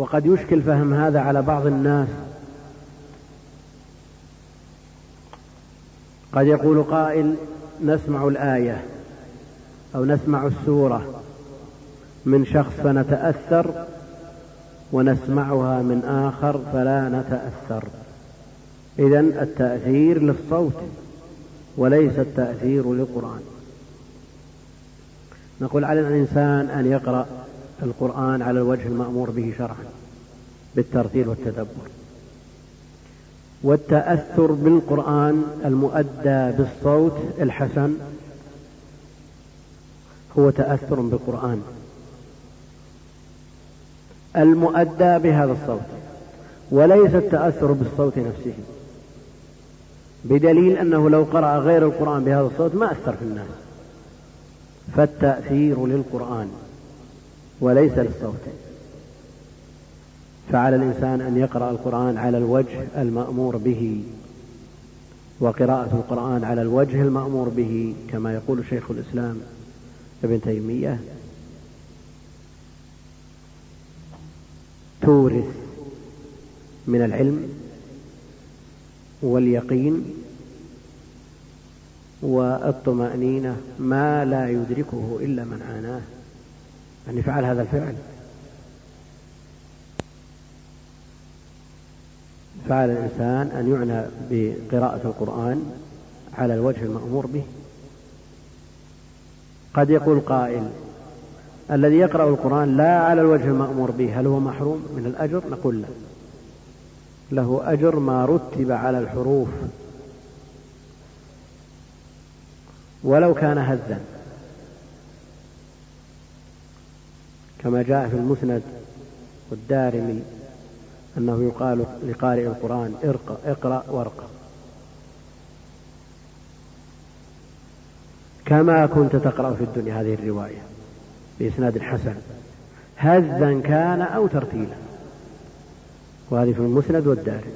وقد يشكل فهم هذا على بعض الناس. قد يقول قائل نسمع الآية أو نسمع السورة من شخص فنتأثر ونسمعها من آخر فلا نتأثر. إذا التأثير للصوت وليس التأثير للقرآن. نقول على الإنسان أن يقرأ القرآن على الوجه المأمور به شرعا بالترتيل والتدبر. والتأثر بالقرآن المؤدى بالصوت الحسن هو تأثر بالقرآن المؤدى بهذا الصوت وليس التأثر بالصوت نفسه. بدليل أنه لو قرأ غير القرآن بهذا الصوت ما أثر في الناس. فالتأثير للقرآن. وليس للصوت فعلى الإنسان أن يقرأ القرآن على الوجه المأمور به وقراءة القرآن على الوجه المأمور به كما يقول شيخ الإسلام ابن تيمية تورث من العلم واليقين والطمأنينة ما لا يدركه إلا من عاناه. يعني فعل هذا الفعل. فعل الإنسان أن يعنى بقراءة القرآن على الوجه المأمور به. قد يقول قائل الذي يقرأ القرآن لا على الوجه المأمور به هل هو محروم من الأجر؟ نقول لا. له أجر ما رتب على الحروف. ولو كان هزا. كما جاء في المسند والدارمي أنه يقال لقارئ القرآن ارقى اقرأ وارقى. كما كنت تقرأ في الدنيا هذه الرواية بإسناد حسن. هزا كان أو ترتيلا. وهذه في المسند والدارمي.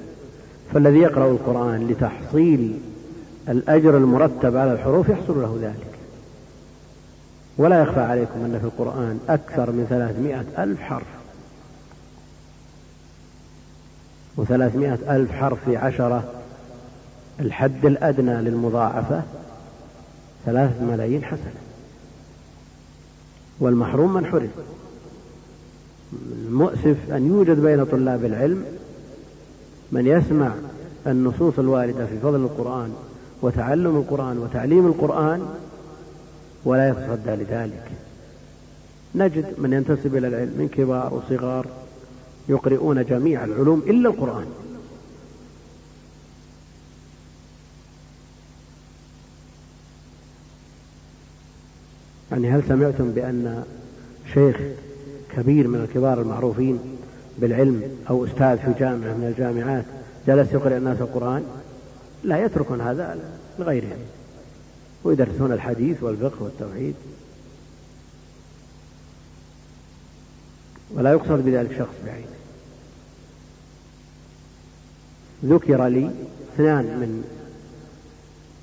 فالذي يقرأ القرآن لتحصيل الأجر المرتب على الحروف يحصل له ذلك. ولا يخفى عليكم أن في القرآن أكثر من ثلاثمائة ألف حرف. وثلاثمائة ألف حرف في عشرة الحد الأدنى للمضاعفة ثلاثة ملايين حسنة. والمحروم من حرم. المؤسف أن يوجد بين طلاب العلم من يسمع النصوص الواردة في فضل القرآن وتعلم القرآن وتعليم القرآن ولا يتصدى لذلك. نجد من ينتسب إلى العلم من كبار وصغار يقرؤون جميع العلوم إلا القرآن. يعني هل سمعتم بأن شيخ كبير من الكبار المعروفين بالعلم أو أستاذ في جامعة من الجامعات جلس يقرأ الناس القرآن؟ لا يتركون هذا لغيرهم. ويدرسون الحديث والفقه والتوحيد. ولا يقصد بذلك شخص بعينه ذكر لي اثنان من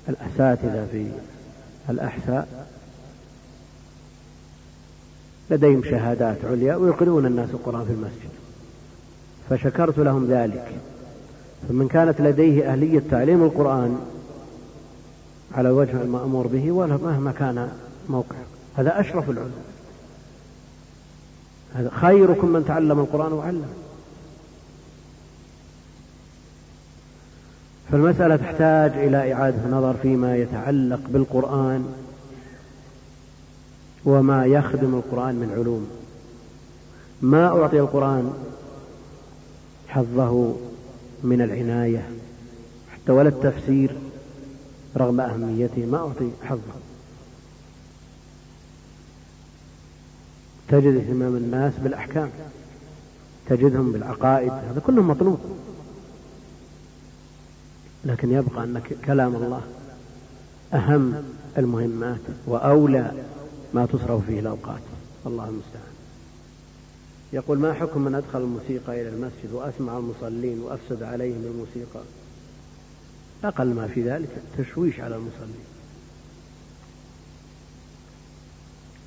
الأساتذة في الأحساء لديهم شهادات عليا ويقرؤون الناس القرآن في المسجد. فشكرت لهم ذلك. فمن كانت لديه أهلية تعليم القرآن على الوجه المأمور به مهما كان موقع. هذا أشرف العلوم. هذا خيركم من تعلم القرآن وعلم فالمسألة تحتاج إلى إعادة نظر فيما يتعلق بالقرآن وما يخدم القرآن من علوم. ما أعطي القرآن حظه من العناية حتى ولا التفسير رغم أهميته ما أعطي حظه تجد اهتمام الناس بالأحكام. تجدهم بالعقائد. هذا كله مطلوب. لكن يبقى أن كلام الله أهم المهمات وأولى ما تصرف فيه الأوقات. الله المستعان. يقول ما حكم من أدخل الموسيقى إلى المسجد وأسمع المصلين وأفسد عليهم الموسيقى؟ أقل ما في ذلك تشويش على المصلين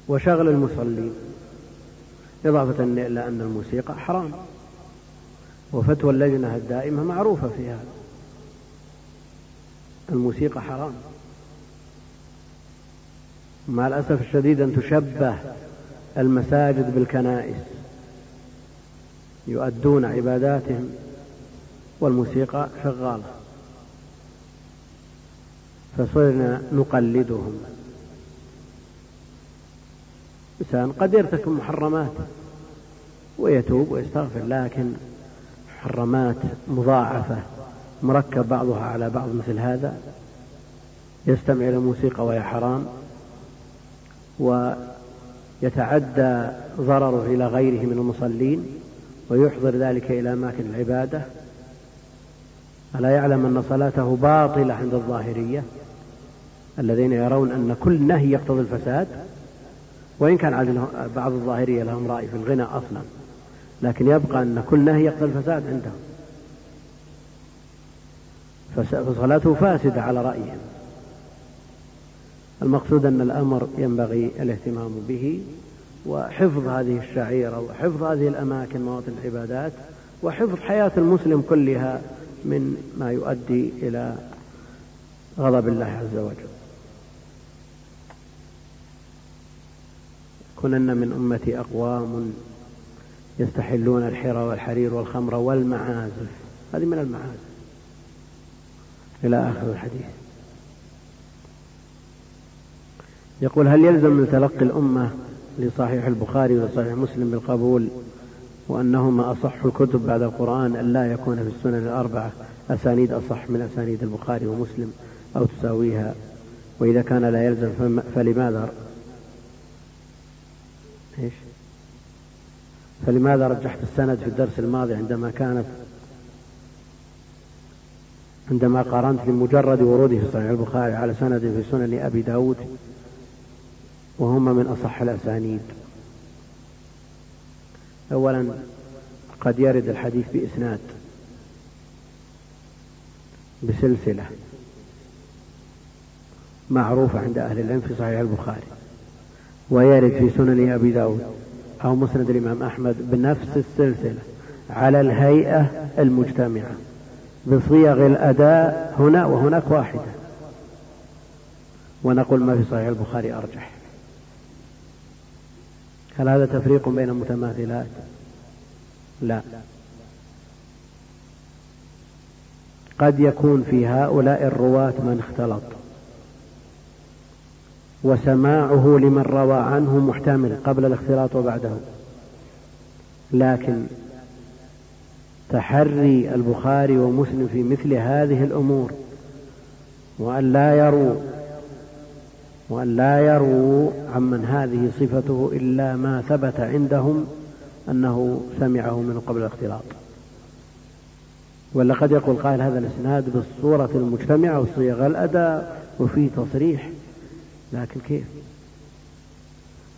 وشغل المصلين إضافة إلى أن الموسيقى حرام. وفتوى اللجنة الدائمة معروفة في هذا. الموسيقى حرام. مع الأسف الشديد أن تشبه المساجد بالكنائس. يؤدون عباداتهم والموسيقى شغالة. فصرنا نقلدهم. إنسان قد يرتكب محرمات ويتوب ويستغفر لكن محرمات مضاعفة مركب بعضها على بعض مثل هذا يستمع إلى الموسيقى وهي حرام ويتعدى ضرره إلى غيره من المصلين ويحضر ذلك إلى أماكن العبادة. ألا يعلم أن صلاته باطلة عند الظاهرية؟ الذين يرون أن كل نهي يقتضي الفساد وإن كان بعض الظاهرية لهم رأي في الغنى أصلا. لكن يبقى أن كل نهي يقتضي الفساد عندهم. فصلاته فاسدة على رأيهم. المقصود أن الأمر ينبغي الاهتمام به وحفظ هذه الشعيرة وحفظ هذه الأماكن مواطن العبادات وحفظ حياة المسلم كلها من ما يؤدي إلى غضب الله عز وجل. كنن من أمتي أقوام يستحلون الحرى والحرير والخمر والمعازف. هذه من المعازف. إلى آخر الحديث. يقول هل يلزم من تلقي الأمة لصحيح البخاري وصحيح مسلم بالقبول وأنهما أصح الكتب بعد القرآن أن لا يكون في السنن الأربعة أسانيد أصح من أسانيد البخاري ومسلم أو تساويها؟ وإذا كان لا يلزم فلماذا إيش؟ فلماذا رجحت السند في الدرس الماضي عندما كانت عندما قارنت لمجرد وروده في صحيح البخاري على سند في سنن أبي داود وهما من أصح الأسانيد. أولا قد يرد الحديث بإسناد بسلسلة معروفة عند أهل العلم في صحيح البخاري. ويرد في سنن أبي داود أو مسند الإمام أحمد بنفس السلسلة على الهيئة المجتمعة. بصيغ الأداء هنا وهناك واحدة. ونقول ما في صحيح البخاري أرجح. هل هذا تفريق بين المتماثلات؟ لا. قد يكون في هؤلاء الرواة من اختلط. وسماعه لمن روى عنه محتمل قبل الاختلاط وبعده. لكن تحري البخاري ومسلم في مثل هذه الأمور وأن لا يروا وأن لا يروا عمن هذه صفته إلا ما ثبت عندهم أنه سمعه من قبل الاختلاط. ولا قد يقول قائل هذا الإسناد بالصورة المجتمعة وصيغ الأداء وفيه تصريح لكن كيف؟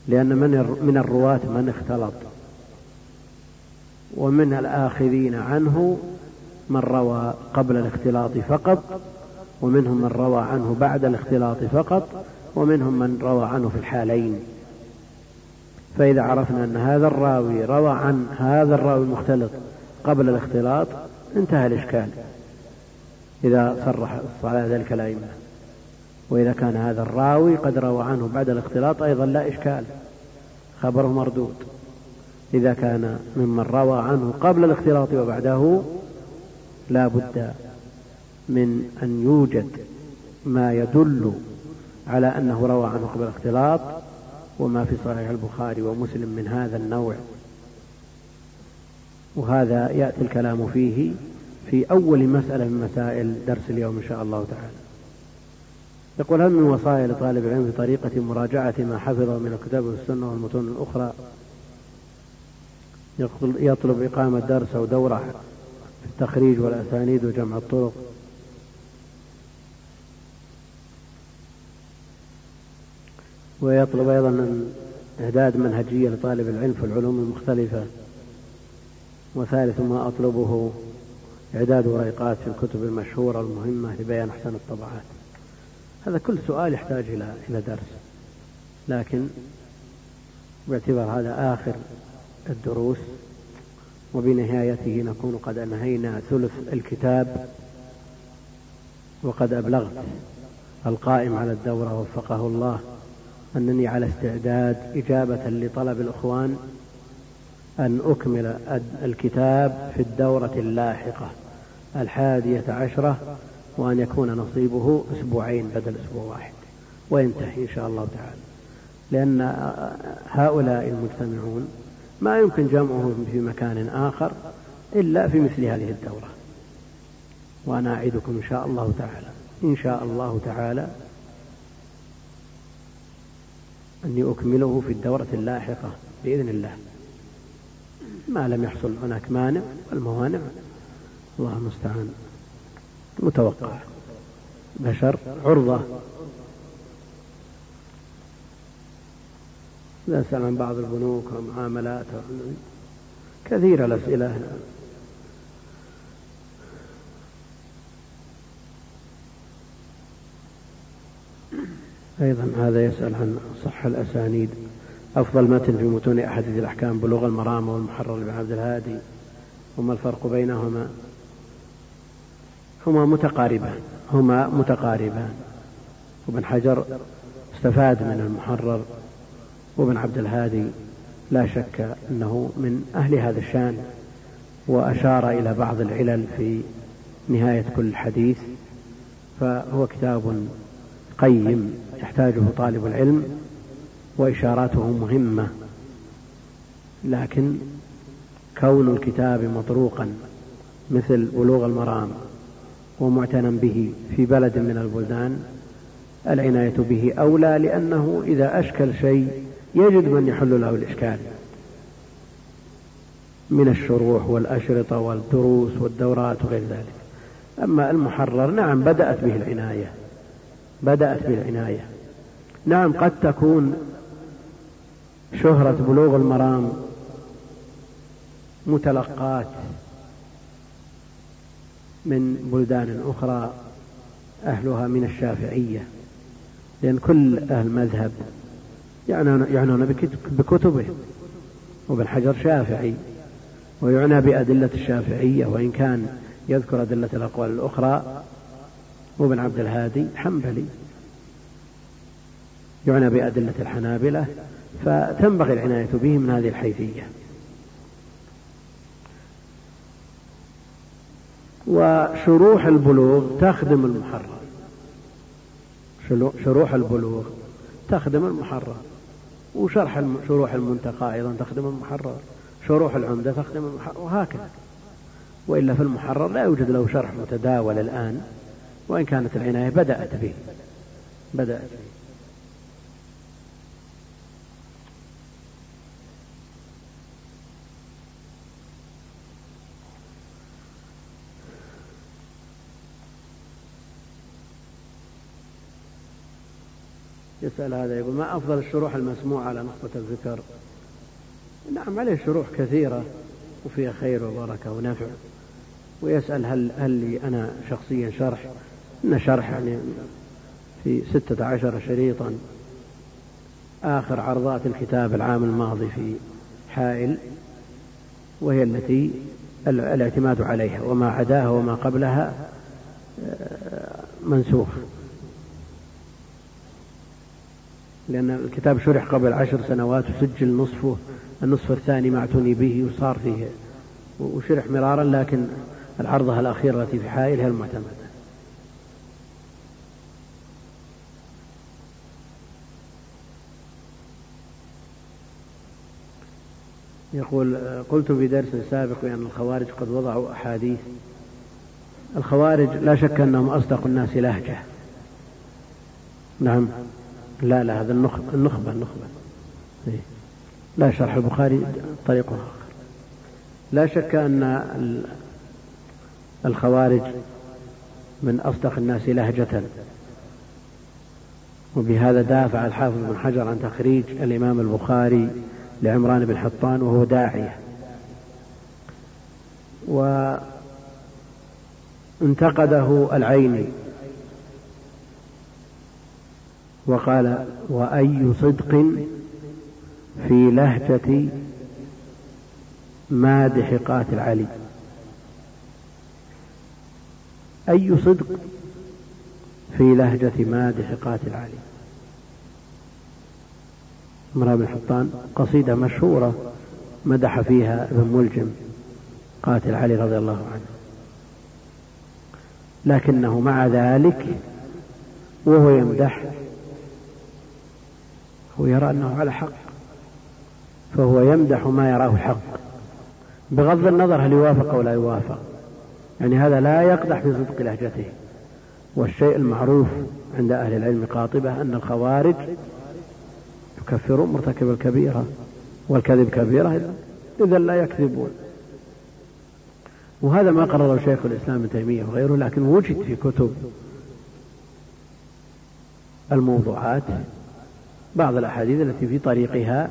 لأن من من الرواة من اختلط. ومن الآخذين عنه من روى قبل الاختلاط فقط ومنهم من روى عنه بعد الاختلاط فقط ومنهم من روى عنه في الحالين. فإذا عرفنا أن هذا الراوي روى عن هذا الراوي المختلط قبل الاختلاط انتهى الإشكال. إذا صرح على ذلك الأئمة. وإذا كان هذا الراوي قد روى عنه بعد الاختلاط أيضا لا إشكال خبره مردود. إذا كان ممن روى عنه قبل الاختلاط وبعده لا بد من أن يوجد ما يدل على أنه روى عنه قبل الاختلاط وما في صحيح البخاري ومسلم من هذا النوع. وهذا يأتي الكلام فيه في أول مسألة من مسائل درس اليوم إن شاء الله تعالى. يقول هل من وصايا لطالب العلم في طريقة مراجعة ما حفظه من الكتاب والسنة والمتون الأخرى؟ يطلب إقامة درس أو دورة في التخريج والأسانيد وجمع الطرق. ويطلب أيضا إعداد منهجية لطالب العلم في العلوم المختلفة. وثالث ما أطلبه إعداد ورقات في الكتب المشهورة المهمة لبيان أحسن الطبعات. هذا كل سؤال يحتاج إلى إلى درس. لكن باعتبار هذا آخر الدروس وبنهايته نكون قد أنهينا ثلث الكتاب وقد أبلغت القائم على الدورة وفقه الله أنني على استعداد إجابة لطلب الإخوان أن أكمل الكتاب في الدورة اللاحقة الحادية عشرة وأن يكون نصيبه أسبوعين بدل أسبوع واحد. وينتهي إن شاء الله تعالى. لأن هؤلاء المجتمعون ما يمكن جمعهم في مكان آخر إلا في مثل هذه الدورة. وأنا أعدكم إن شاء الله تعالى. إن شاء الله تعالى أني أكمله في الدورة اللاحقة بإذن الله. ما لم يحصل هناك مانع والموانع. الله المستعان متوقع. بشر عرضة. نسأل عن بعض البنوك والمعاملات كثيرة الأسئلة. أيضا هذا يسأل عن صح الأسانيد. أفضل متن في متون أحاديث الأحكام بلوغ المرام والمحرر بن عبد الهادي. وما الفرق بينهما؟ هما متقاربان هما متقاربان. وابن حجر استفاد من المحرر وابن عبد الهادي لا شك أنه من أهل هذا الشان وأشار إلى بعض العلل في نهاية كل حديث. فهو كتاب قيم يحتاجه طالب العلم وإشاراته مهمة. لكن كون الكتاب مطروقا مثل بلوغ المرام ومعتنى به في بلد من البلدان العناية به أولى لأنه إذا أشكل شيء يجد من يحل له الإشكال. من الشروح والأشرطة والدروس والدورات وغير ذلك. أما المحرر نعم بدأت به العناية. بدأت بالعناية نعم قد تكون شهرة بلوغ المرام متلقات من بلدان أخرى أهلها من الشافعية لأن كل أهل مذهب يعنون بكتبه وابن حجر شافعي ويعنى بأدلة الشافعية وإن كان يذكر أدلة الأقوال الأخرى. وابن عبد الهادي حنبلي يعنى بأدلة الحنابلة فتنبغي العناية به من هذه الحيثية. وشروح البلوغ تخدم المحرر شروح البلوغ تخدم المحرر وشرح شروح المنتقى أيضا تخدم المحرر شروح العمدة تخدم المحرر وهكذا. وإلا في المحرر لا يوجد له شرح متداول الآن وإن كانت العناية بدأت به. بدأت به. يسأل هذا يقول ما أفضل الشروح المسموعة على نخبة الذكر؟ نعم عليه شروح كثيرة وفيها خير وبركة ونفع. ويسأل هل هل لي أنا شخصيا شرح؟ إن شرح يعني في ستة عشر شريطا. آخر عرضات الكتاب العام الماضي في حائل وهي التي الاعتماد عليها وما عداها وما قبلها آه، منسوخ. لأن الكتاب شرح قبل عشر سنوات وسجل نصفه النصف الثاني ما اعتني به وصار فيه وشرح مرارا لكن العرضة الأخيرة التي في حائل هي المعتمدة. يقول قلت في درس سابق بأن الخوارج قد وضعوا أحاديث. الخوارج لا شك أنهم أصدق الناس لهجة. نعم. لا لا هذا النخبة النخبة, النخبة. إيه. لا شرح البخاري طريق آخر لا شك أن الخوارج من أصدق الناس لهجة وبهذا دافع الحافظ بن حجر عن تخريج الإمام البخاري لعمران بن حطان وهو داعية وانتقده العيني وقال وأي صدق في لهجة مادح قاتل علي أي صدق في لهجة مادح قاتل علي امرأة بن حطان قصيدة مشهورة مدح فيها ابن ملجم قاتل علي رضي الله عنه. لكنه مع ذلك وهو يمدح هو يرى أنه على حق فهو يمدح ما يراه الحق بغض النظر هل يوافق أو لا يوافق يعني هذا لا يقدح في صدق لهجته. والشيء المعروف عند أهل العلم قاطبة أن الخوارج يكفرون مرتكب الكبيرة والكذب كبيرة إذا لا يكذبون. وهذا ما قرره شيخ الإسلام ابن تيمية وغيره لكن وجد في كتب الموضوعات بعض الأحاديث التي في طريقها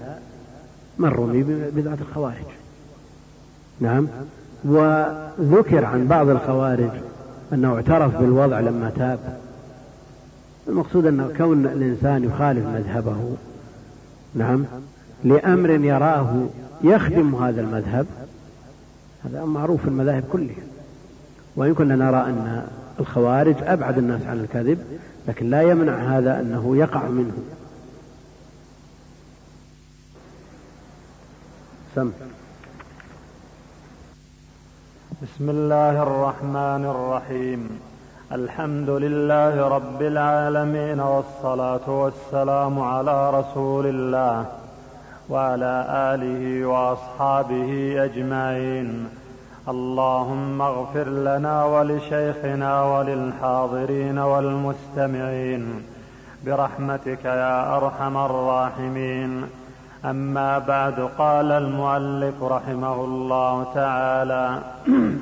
من رمي ببدعة الخوارج. نعم. وذكر عن بعض الخوارج أنه اعترف بالوضع لما تاب. المقصود أن كون الإنسان يخالف مذهبه نعم لأمر يراه يخدم هذا المذهب هذا معروف في المذاهب كلها. وإن كنا نرى أن الخوارج أبعد الناس عن الكذب لكن لا يمنع هذا أنه يقع منه. سم بسم الله الرحمن الرحيم. الحمد لله رب العالمين والصلاة والسلام على رسول الله وعلى آله وأصحابه أجمعين. اللهم اغفر لنا ولشيخنا وللحاضرين والمستمعين. برحمتك يا أرحم الراحمين. أما بعد قال المؤلف رحمه الله تعالى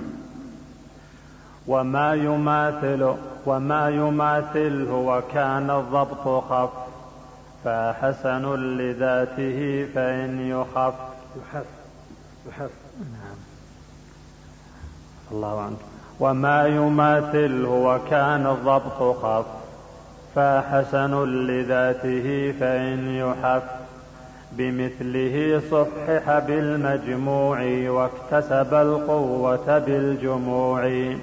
وما يماثل وما يماثله وكان الضبط خف فحسن لذاته فإن يخف. يحف يحف نعم. الله عنك وما يماثله وكان الضبط خف فحسن لذاته فإن يحف بمثله صحح بالمجموع واكتسب القوة بالجموع.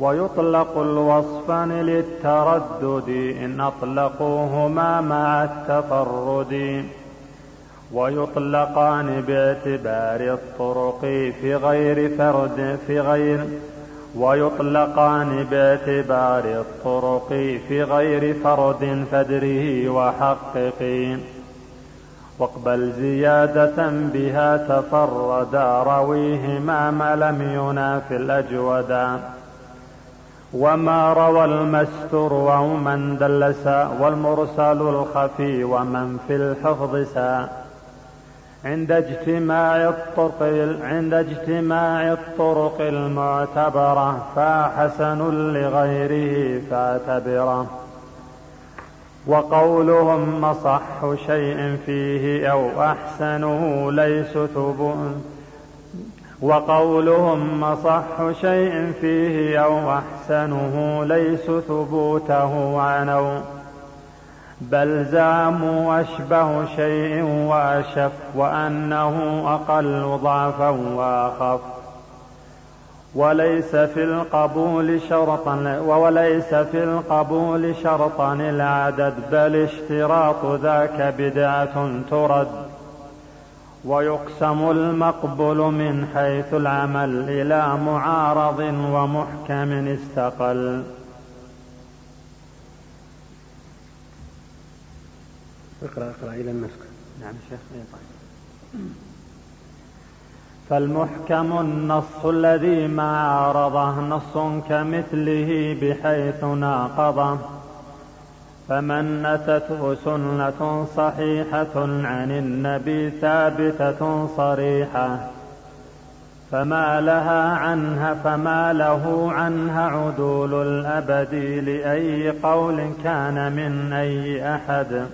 ويطلق الوصفان للتردد إن أطلقوهما مع التفرد ويطلقان باعتبار الطرق في غير فرد في غير. ويطلقان باعتبار الطرق في غير فرد فدره وحقق. واقبل زيادة بها تفردا رويهما ما لم ينافي الأجودا وما روى المستور ومن دلس والمرسل الخفي ومن في الحفظ سا عند اجتماع الطرق عند اجتماع الطرق المعتبرة فحسن لغيره فاعتبره. وقولهم أصح شيء فيه أو أحسنه ليس ثبوت وقولهم أصح شيء فيه أو أحسنه ليس ثبوته عنوا بل زعموا أشبه شيء وأشف وأنه أقل ضعفا وأخف. وليس في القبول شرطا وليس في القبول شرطا العدد بل اشتراط ذاك بدعة ترد. ويقسم المقبول من حيث العمل إلى معارض ومحكم استقل. اقرأ اقرأ إلى النسك نعم شيخ طيب. فالمحكم النص الذي ما عارضه نص كمثله بحيث ناقضه. فمن أتته سنة صحيحة عن النبي ثابتة صريحة. فما لها عنها فما له عنها عدول الأبد لأي قول كان من أي أحد.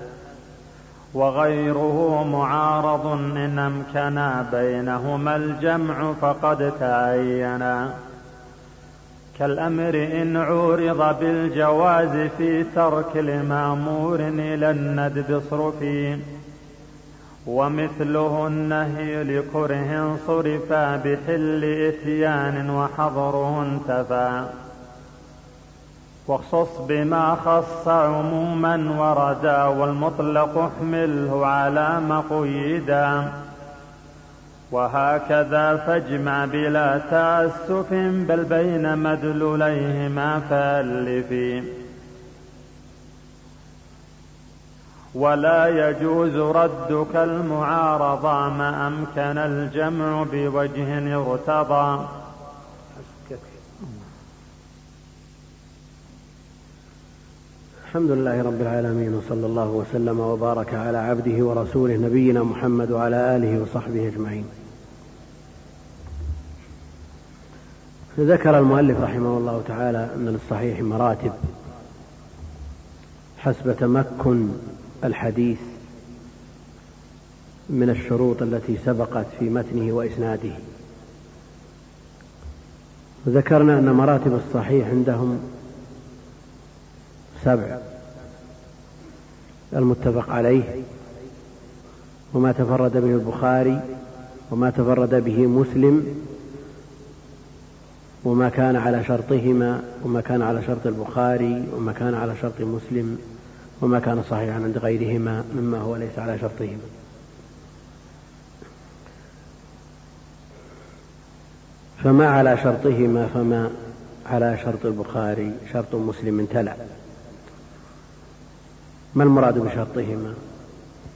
وغيره معارض إن أمكنا بينهما الجمع فقد تعينا كالأمر إن عورض بالجواز في ترك المأمور إلى الندب اصرفي ومثله النهي لكره صرفا بحل إتيان وحظره انتفى. واخصص بما خص عموما وردا والمطلق احمله على مقيدا وهكذا فاجمع بلا تأسف بل بين مدلوليهما فألف. ولا يجوز ردك المعارضة ما أمكن الجمع بوجه ارتضى. الحمد لله رب العالمين وصلى الله وسلم وبارك على عبده ورسوله نبينا محمد وعلى آله وصحبه أجمعين. ذكر المؤلف رحمه الله تعالى ان للصحيح مراتب حسب تمكن الحديث من الشروط التي سبقت في متنه وإسناده. ذكرنا أن مراتب الصحيح عندهم سبع. المتفق عليه وما تفرد به البخاري وما تفرد به مسلم وما كان على شرطهما وما كان على شرط البخاري وما كان على شرط مسلم وما كان صحيحا عند غيرهما مما هو ليس على شرطهما. فما على شرطهما فما على شرط البخاري شرط مسلم تلا. ما المراد بشرطهما؟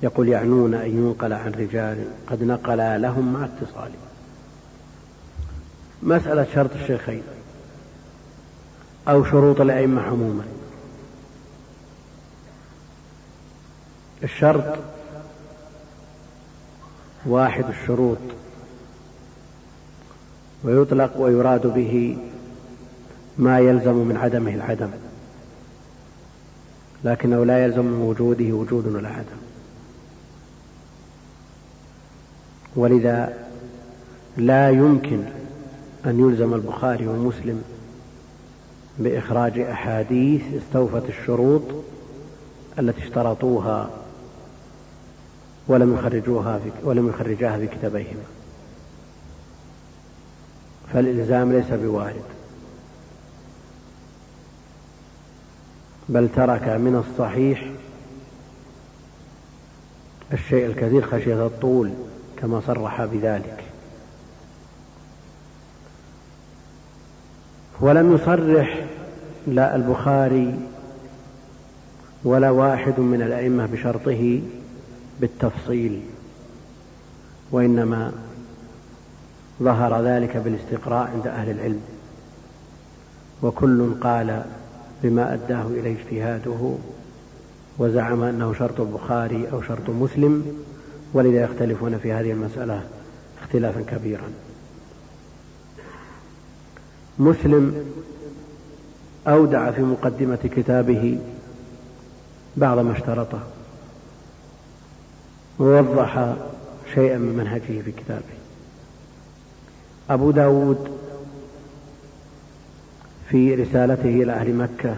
يقول يعنون أن ينقل عن رجال قد نقلا لهم مع اتصال. مسألة شرط الشيخين أو شروط الأئمة عموما. الشرط واحد الشروط ويطلق ويراد به ما يلزم من عدمه العدم. لكنه لا يلزم من وجوده وجود ولا عدم. ولذا لا يمكن أن يلزم البخاري ومسلم بإخراج أحاديث استوفت الشروط التي اشترطوها ولم يخرجوها في ولم يخرجاها في كتابيهما. فالإلزام ليس بوارد. بل ترك من الصحيح الشيء الكثير خشية الطول كما صرح بذلك. ولم يصرح لا البخاري ولا واحد من الأئمة بشرطه بالتفصيل وإنما ظهر ذلك بالاستقراء عند أهل العلم. وكل قال بما أداه إليه اجتهاده وزعم أنه شرط البخاري أو شرط مسلم ولذا يختلفون في هذه المسألة اختلافا كبيرا. مسلم أودع في مقدمة كتابه بعض ما اشترطه ووضح شيئا من منهجه في كتابه. أبو داود في رسالته إلى أهل مكة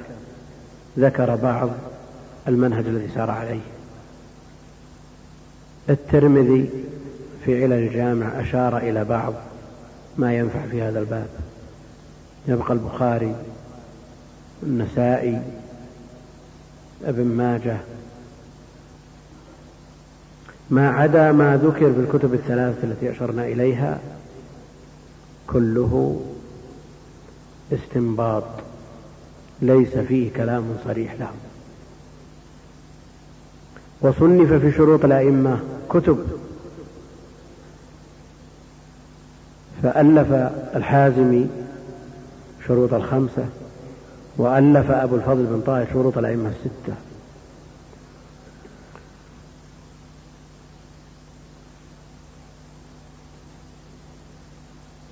ذكر بعض المنهج الذي سار عليه. الترمذي في علل الجامع أشار إلى بعض ما ينفع في هذا الباب. يبقى البخاري النسائي ابن ماجه. ما عدا ما ذكر في الكتب الثلاثة التي أشرنا إليها كله استنباط ليس فيه كلام صريح له. وصنف في شروط الأئمة كتب. فألف الحازمي شروط الخمسة وألف أبو الفضل بن طاهر شروط الأئمة الستة.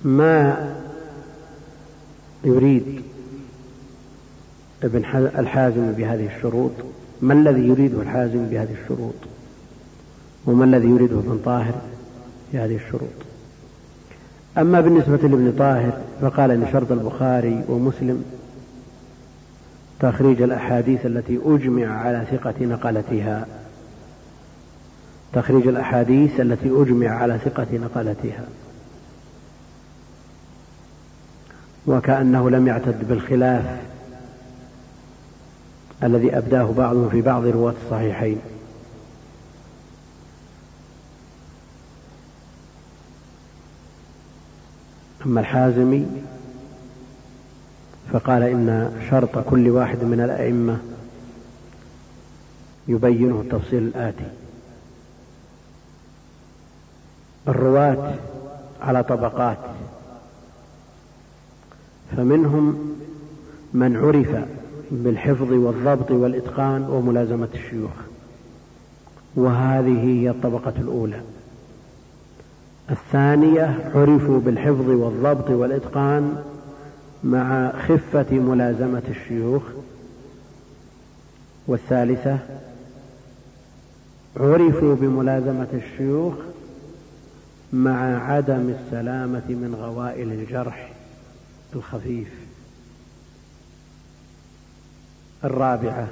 ما يريد ابن الحازم بهذه الشروط؟ ما الذي يريده الحازم بهذه الشروط؟ وما الذي يريده ابن طاهر بهذه الشروط؟ أما بالنسبة لابن طاهر فقال إن شرط البخاري ومسلم تخريج الأحاديث التي أجمع على ثقة نقلتها. تخريج الأحاديث التي أجمع على ثقة نقلتها. وكأنه لم يعتد بالخلاف الذي أبداه بعضهم في بعض رواة الصحيحين. أما الحازمي فقال إن شرط كل واحد من الأئمة يبينه التفصيل الآتي. الرواة على طبقات فمنهم من عرف بالحفظ والضبط والإتقان وملازمة الشيوخ. وهذه هي الطبقة الأولى. الثانية عرفوا بالحفظ والضبط والإتقان مع خفة ملازمة الشيوخ. والثالثة عرفوا بملازمة الشيوخ مع عدم السلامة من غوائل الجرح الخفيف الرابعة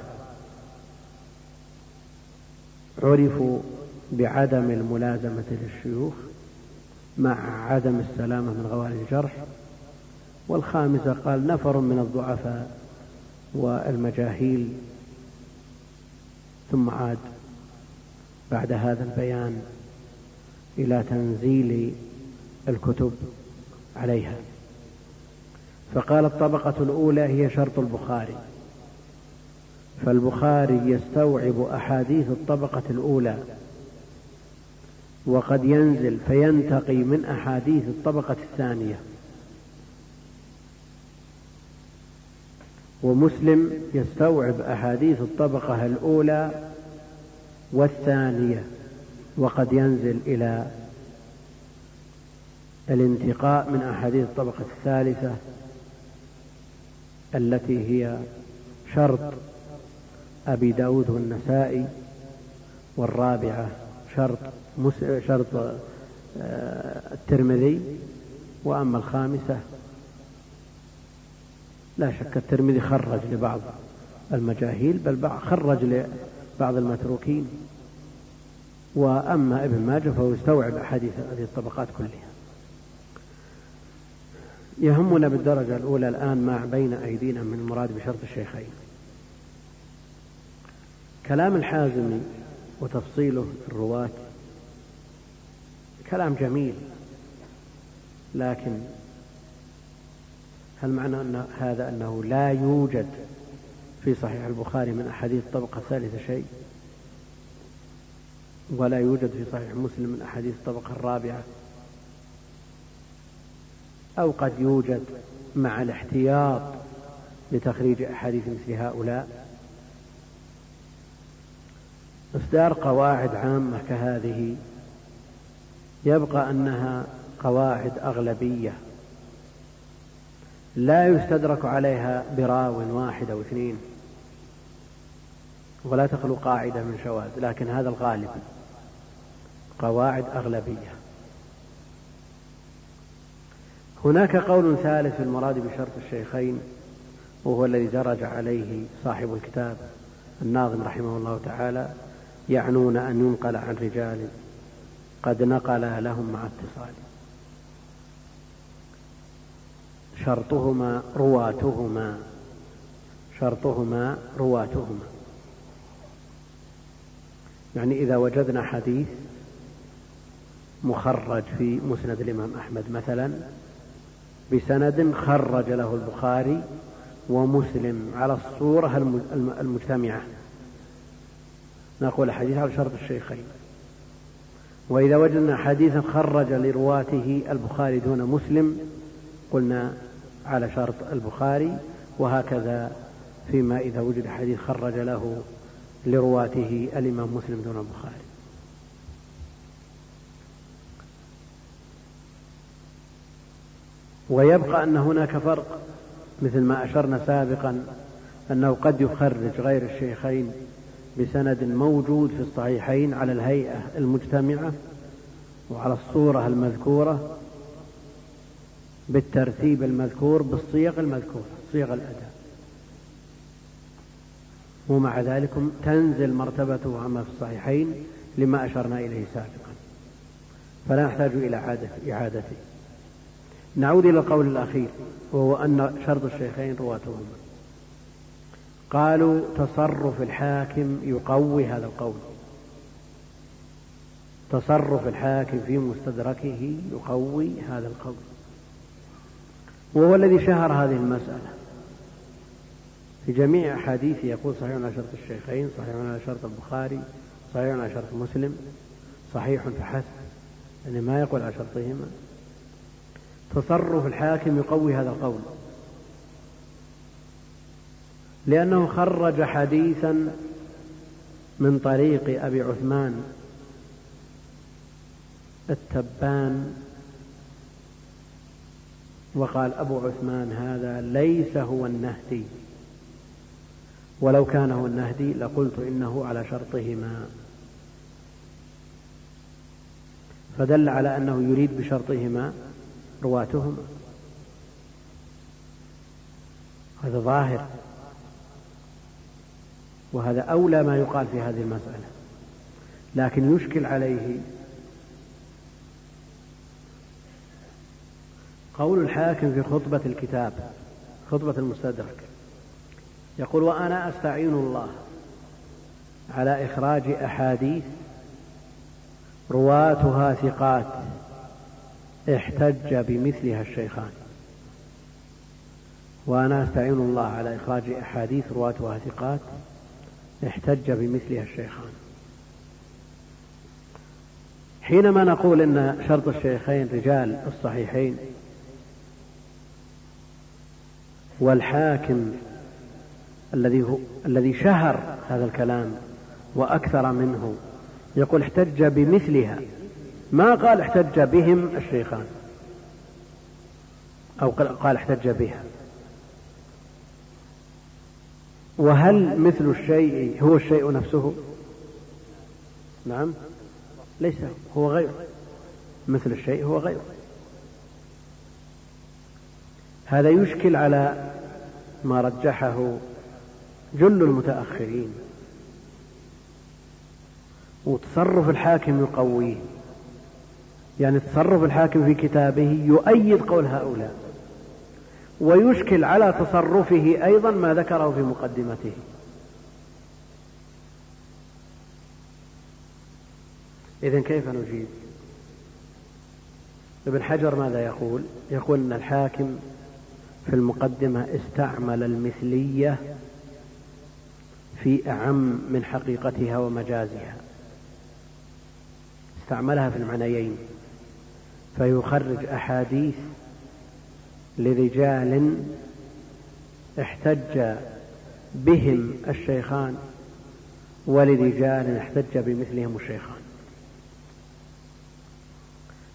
عرفوا بعدم الملازمة للشيوخ مع عدم السلامة من غوائل الجرح والخامسة قال نفر من الضعفاء والمجاهيل. ثم عاد بعد هذا البيان إلى تنزيل الكتب عليها. فقال الطبقة الأولى هي شرط البخاري. فالبخاري يستوعب أحاديث الطبقة الأولى وقد ينزل فينتقي من أحاديث الطبقة الثانية. ومسلم يستوعب أحاديث الطبقة الأولى والثانية وقد ينزل إلى الانتقاء من أحاديث الطبقة الثالثة التي هي شرط أبي داود والنسائي والرابعة شرط شرط آه، الترمذي وأما الخامسة لا شك الترمذي خرج لبعض المجاهيل بل خرج لبعض المتروكين. وأما ابن ماجه فهو يستوعب أحاديث هذه الطبقات كلها. يهمنا بالدرجة الأولى الآن ما بين أيدينا من المراد بشرط الشيخين. كلام الحازمي وتفصيله الرواة كلام جميل لكن هل معنى أن هذا أنه لا يوجد في صحيح البخاري من أحاديث الطبقة الثالثة شيء؟ ولا يوجد في صحيح مسلم من أحاديث الطبقة الرابعة؟ أو قد يوجد مع الاحتياط لتخريج أحاديث مثل هؤلاء؟ إصدار قواعد عامة كهذه يبقى أنها قواعد أغلبية لا يستدرك عليها براو واحد أو اثنين ولا تخلو قاعدة من شواذ لكن هذا الغالب قواعد أغلبية. هناك قول ثالث في المراد بشرط الشيخين وهو الذي درج عليه صاحب الكتاب الناظم رحمه الله تعالى يعنون أن ينقل عن رجال قد نقل لهم مع اتصال. شرطهما رواتهما شرطهما رواتهما. يعني إذا وجدنا حديث مخرج في مسند الإمام أحمد مثلا بسند خرج له البخاري ومسلم على الصورة المجتمعة. نقول حديث على شرط الشيخين. وإذا وجدنا حديثا خرج لرواته البخاري دون مسلم قلنا على شرط البخاري وهكذا فيما إذا وجد حديث خرج له لرواته الإمام مسلم دون البخاري. ويبقى أن هناك فرق مثل ما أشرنا سابقا أنه قد يخرج غير الشيخين بسند موجود في الصحيحين على الهيئة المجتمعة وعلى الصورة المذكورة بالترتيب المذكور بالصيغ المذكورة صيغ الأداء ومع ذلك تنزل مرتبته أما في الصحيحين لما أشرنا إليه سابقا. فلا نحتاج إلى إعادته نعود إلى القول الأخير وهو أن شرط الشيخين رواتهما قالوا تصرف الحاكم يقوي هذا القول. تصرف الحاكم في مستدركه يقوي هذا القول. وهو الذي شهر هذه المسألة. في جميع أحاديثه يقول صحيح على شرط الشيخين صحيح على شرط البخاري صحيح على شرط مسلم صحيح فحسب يعني ما يقول على شرطهما. تصرف الحاكم يقوي هذا القول. لأنه خرج حديثا من طريق أبي عثمان التبان وقال أبو عثمان هذا ليس هو النهدي. ولو كان هو النهدي لقلت إنه على شرطهما. فدل على أنه يريد بشرطهما رواتهما هذا ظاهر. وهذا أولى ما يقال في هذه المسألة. لكن يشكل عليه قول الحاكم في خطبة الكتاب خطبة المستدرك. يقول وأنا أستعين الله على إخراج أحاديث رواتها ثقات احتج بمثلها الشيخان. وأنا أستعين الله على إخراج أحاديث رواتها ثقات. احتج بمثلها الشيخان. حينما نقول إن شرط الشيخين رجال الصحيحين والحاكم الذي هو الذي شهر هذا الكلام وأكثر منه يقول احتج بمثلها ما قال احتج بهم الشيخان. أو قال احتج بها. وهل مثل الشيء هو الشيء نفسه؟ نعم. ليس. هو غير. مثل الشيء هو غير. هذا يشكل على ما رجحه جل المتأخرين. وتصرف الحاكم يقويه. يعني تصرف الحاكم في كتابه يؤيد قول هؤلاء ويشكل على تصرفه أيضا ما ذكره في مقدمته. إذا كيف نجيب؟ ابن حجر ماذا يقول؟ يقول أن الحاكم في المقدمة استعمل المثلية في أعم من حقيقتها ومجازها. استعملها في المعنيين. فيخرج أحاديث لرجال احتج بهم الشيخان ولرجال احتج بمثلهم الشيخان.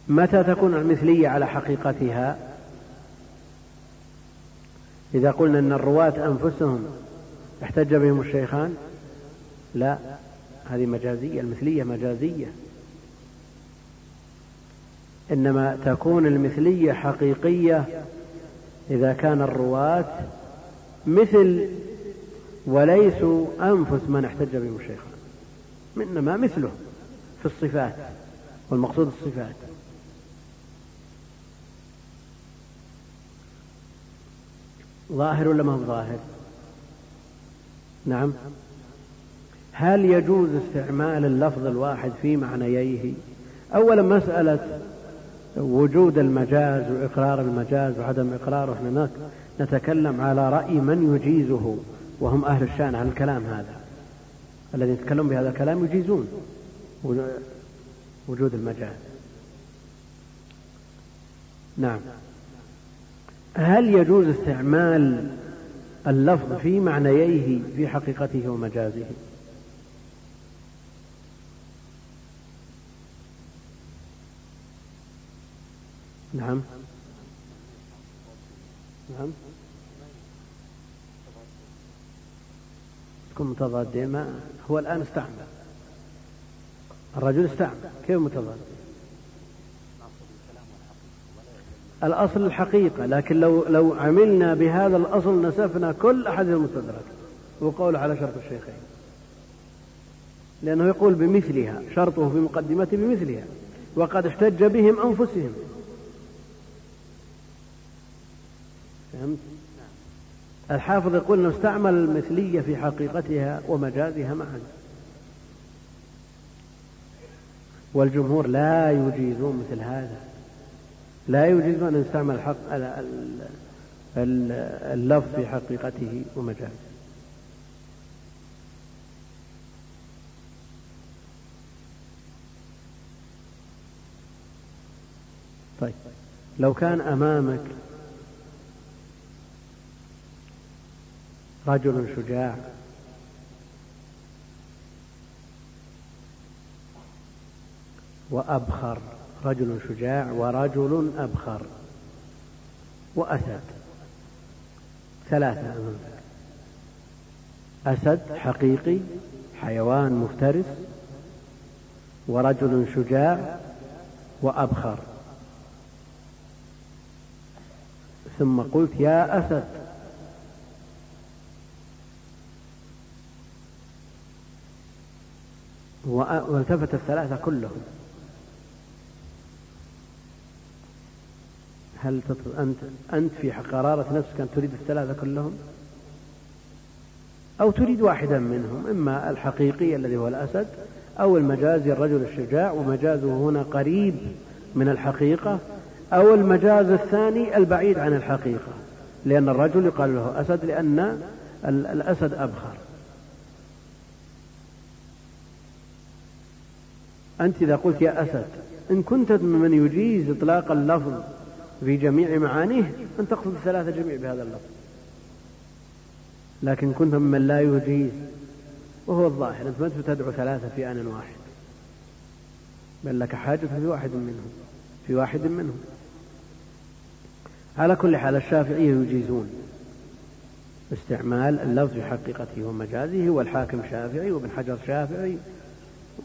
متى تكون المثلية على حقيقتها؟ إذا قلنا أن الرواة أنفسهم احتج بهم الشيخان لا هذه مجازية المثلية مجازية. إنما تكون المثلية حقيقية إذا كان الرواة مثل وليسوا أنفس من احتج بهم الشيخان إنما مثله في الصفات والمقصود الصفات. ظاهر ولا ما هو ظاهر؟ نعم. هل يجوز استعمال اللفظ الواحد في معنييه؟ أولا مسألة وجود المجاز وإقرار المجاز وعدم إقراره إحنا نتكلم على رأي من يجيزه وهم أهل الشأن على الكلام هذا. الذين يتكلمون بهذا الكلام يجيزون وجود المجاز. نعم. هل يجوز استعمال اللفظ في معنييه في حقيقته ومجازه؟ نعم. نعم. تكون متضادين. ما هو الآن استعمل. الرجل استعمل. كيف متضاد؟ الأصل الحقيقة. لكن لو لو عملنا بهذا الأصل نسفنا كل أحد المستدرك. وقول على شرط الشيخين. لأنه يقول بمثلها. شرطه في مقدمته بمثلها. وقد احتج بهم أنفسهم. فهمت؟ الحافظ يقول أنه استعمل المثلية في حقيقتها ومجازها معا. والجمهور لا يجيزون مثل هذا. لا يجيزون أن يستعمل الحق اللفظ في حقيقته ومجازه. طيب. لو كان أمامك رجل شجاع. وأبخر رجل شجاع ورجل أبخر. وأسد. ثلاثة أمامك أسد حقيقي حيوان مفترس. ورجل شجاع وأبخر. ثم قلت يا أسد. والتفت الثلاثة كلهم هل أنت أنت في قرارة نفسك أن تريد الثلاثة كلهم؟ أو تريد واحدا منهم إما الحقيقي الذي هو الأسد أو المجازي الرجل الشجاع ومجازه هنا قريب من الحقيقة أو المجاز الثاني البعيد عن الحقيقة لأن الرجل يقال له أسد لأن الأسد أبخر أنت إذا قلت يا أسد إن كنت ممن يجيز إطلاق اللفظ في جميع معانيه أن تقصد الثلاثة جميع بهذا اللفظ. لكن كنت ممن لا يجيز وهو الظاهر أنت ما تدعو ثلاثة في آن واحد. بل لك حاجة في واحد منهم في واحد منهم. على كل حال الشافعية يجيزون استعمال اللفظ في حقيقته ومجازه والحاكم شافعي وابن حجر شافعي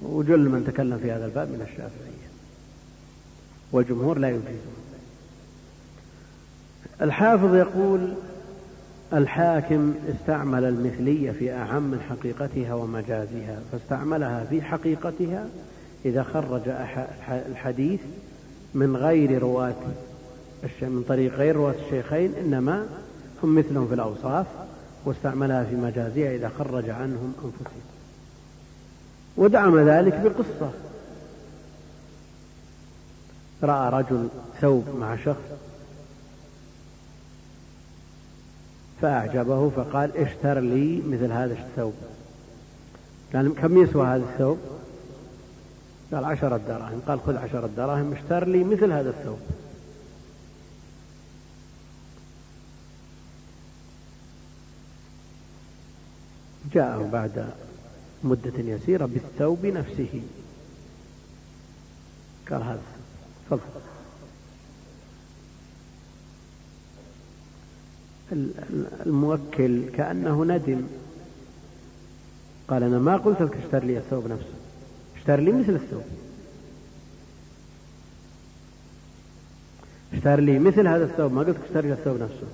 وجل من تكلم في هذا الباب من الشافعية. والجمهور لا يجيزون الحافظ يقول الحاكم استعمل المثلية في أعم حقيقتها ومجازها فاستعملها في حقيقتها إذا خرج الحديث من غير رواة من طريق غير رواة الشيخين إنما هم مثلهم في الأوصاف واستعملها في مجازها إذا خرج عنهم أنفسهم. ودعم ذلك بقصة. رأى رجل ثوب مع شخص فأعجبه فقال اشتر لي مثل هذا الثوب. قال كم يسوى هذا الثوب؟ قال عشرة دراهم. قال خذ عشرة دراهم اشتر لي مثل هذا الثوب. جاءه بعد مدة يسيرة بالثوب نفسه. قال هذا. تفضل. الموكل كأنه ندم. قال أنا ما قلت لك اشتر لي الثوب نفسه. اشتر لي مثل الثوب. اشتر لي مثل هذا الثوب. ما قلت لك اشتر لي الثوب نفسه.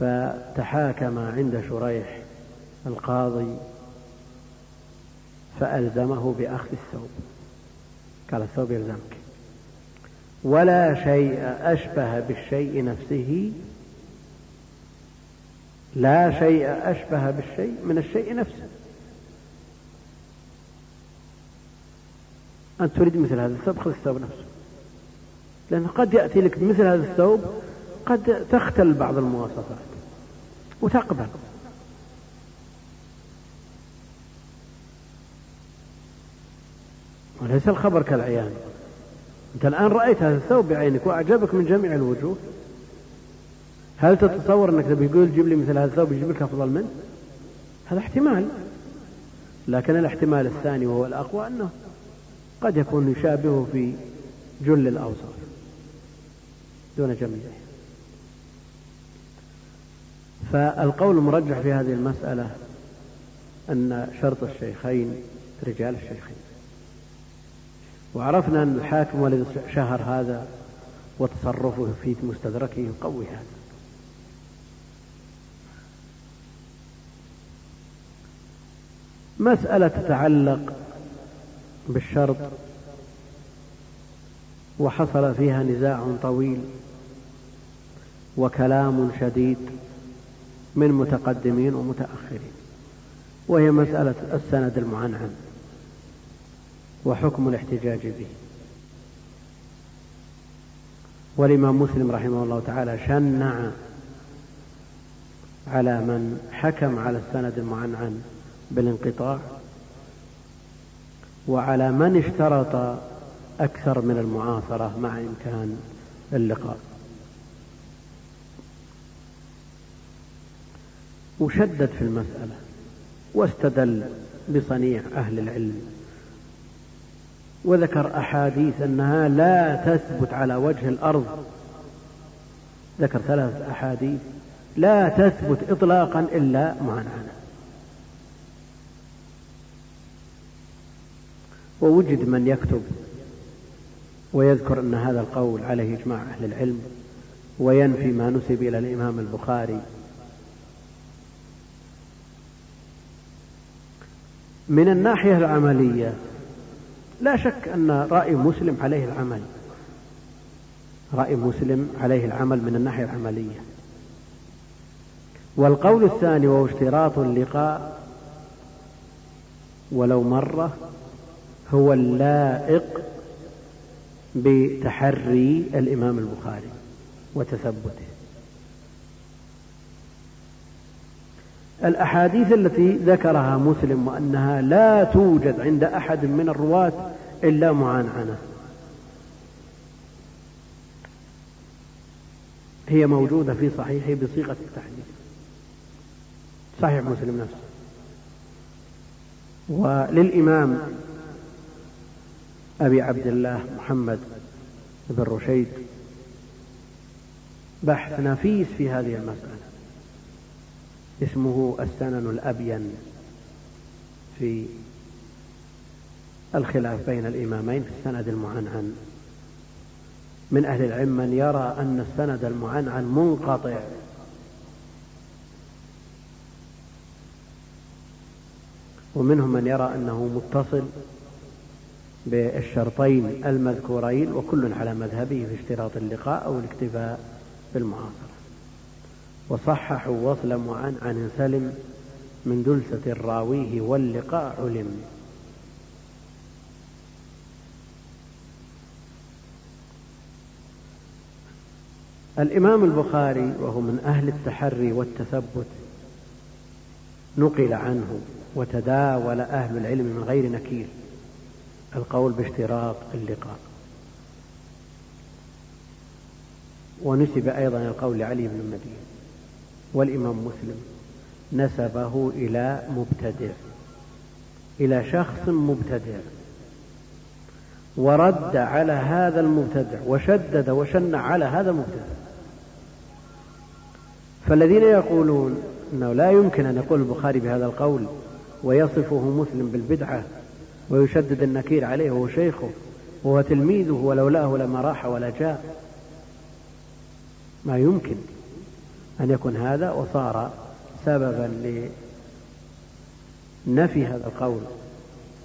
فتحاكم عند شريح. القاضي فألزمه بأخذ الثوب. قال الثوب يلزمك. ولا شيء أشبه بالشيء نفسه لا شيء أشبه بالشيء من الشيء نفسه. أنت تريد مثل هذا الثوب؟ خذ الثوب نفسه لأنه قد يأتي لك مثل هذا الثوب قد تختل بعض المواصفات وتقبل. وليس الخبر كالعيان. أنت الآن رأيت هذا الثوب بعينك وأعجبك من جميع الوجوه. هل تتصور أنك تبي تقول جيب لي مثل هذا الثوب يجيب لك أفضل منه؟ هذا احتمال. لكن الاحتمال الثاني وهو الأقوى أنه قد يكون يشابهه في جل الأوصاف. دون جميعه فالقول المرجح في هذه المسألة أن شرط الشيخين رجال الشيخين. وعرفنا أن الحاكم الذي شهر هذا وتصرفه في مستدركه يقوي هذا. مسألة تتعلق بالشرط وحصل فيها نزاع طويل وكلام شديد من متقدمين ومتأخرين وهي مسألة السند المعنعن وحكم الاحتجاج به. والإمام مسلم رحمه الله تعالى شنع على من حكم على السند المعنعن بالانقطاع وعلى من اشترط أكثر من المعاصرة مع إمكان اللقاء. وشدد في المسألة واستدل بصنيع أهل العلم وذكر أحاديث أنها لا تثبت على وجه الأرض. ذكر ثلاث أحاديث. لا تثبت إطلاقا إلا معنعنة ووجد من يكتب ويذكر أن هذا القول عليه إجماع أهل العلم وينفي ما نسب إلى الإمام البخاري. من الناحية العملية لا شك أن رأي مسلم عليه العمل. رأي مسلم عليه العمل من الناحية العملية. والقول الثاني وهو اشتراط اللقاء ولو مرة هو اللائق بتحري الإمام البخاري وتثبته. الأحاديث التي ذكرها مسلم وأنها لا توجد عند أحد من الرواة إلا معنعنة هي موجودة في صحيحه بصيغة التحديث. صحيح مسلم نفسه. وللإمام أبي عبد الله محمد بن رشيد بحث نفيس في هذه المسألة. اسمه السنن الأبين في الخلاف بين الإمامين في السند المعنعن. من أهل العلم من يرى أن السند المعنعن منقطع. ومنهم من يرى أنه متصل بالشرطين المذكورين وكل على مذهبه في اشتراط اللقاء أو الاكتفاء بالمعاصرة وصححوا وصل وعن عن سلم من دلسة راويه واللقاء علم. الإمام البخاري وهو من أهل التحري والتثبت نقل عنه وتداول أهل العلم من غير نكير القول باشتراط اللقاء. ونسب أيضا القول لعلي بن المدين والإمام مسلم نسبه إلى مبتدع إلى شخص مبتدع. ورد على هذا المبتدع وشدد وشنع على هذا المبتدع. فالذين يقولون أنه لا يمكن أن يقول البخاري بهذا القول ويصفه مسلم بالبدعة ويشدد النكير عليه وهو شيخه وهو تلميذه ولولاه لما راح ولا جاء. ما يمكن. أن يكون هذا وصار سببا لنفي هذا القول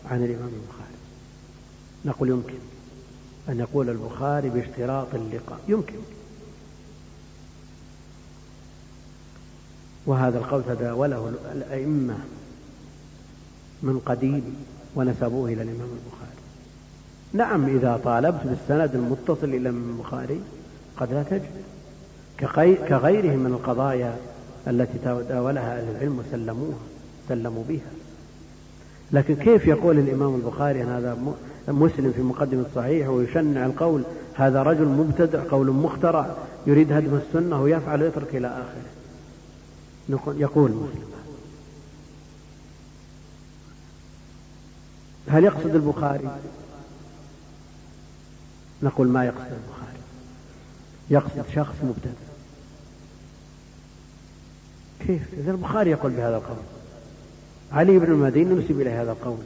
عن الإمام البخاري. نقول يمكن أن يقول البخاري باشتراط اللقاء. يمكن. وهذا القول تداوله الأئمة من قديم ونسبوه إلى الإمام البخاري. نعم إذا طالبت بالسند المتصل إلى البخاري قد لا تجد. كغيره من القضايا التي تداولها أهل العلم وسلموها سلموا بها. لكن كيف يقول الإمام البخاري أن هذا مسلم في مقدمة الصحيح ويشنع القول هذا رجل مبتدع قول مخترع يريد هدم السنة ويفعل ويترك إلى آخره؟ يقول مسلم. هل يقصد البخاري؟ نقول ما يقصد البخاري. يقصد شخص مبتدع. كيف؟ إذا البخاري يقول بهذا القول. علي بن المدينة نسب إليه هذا القول.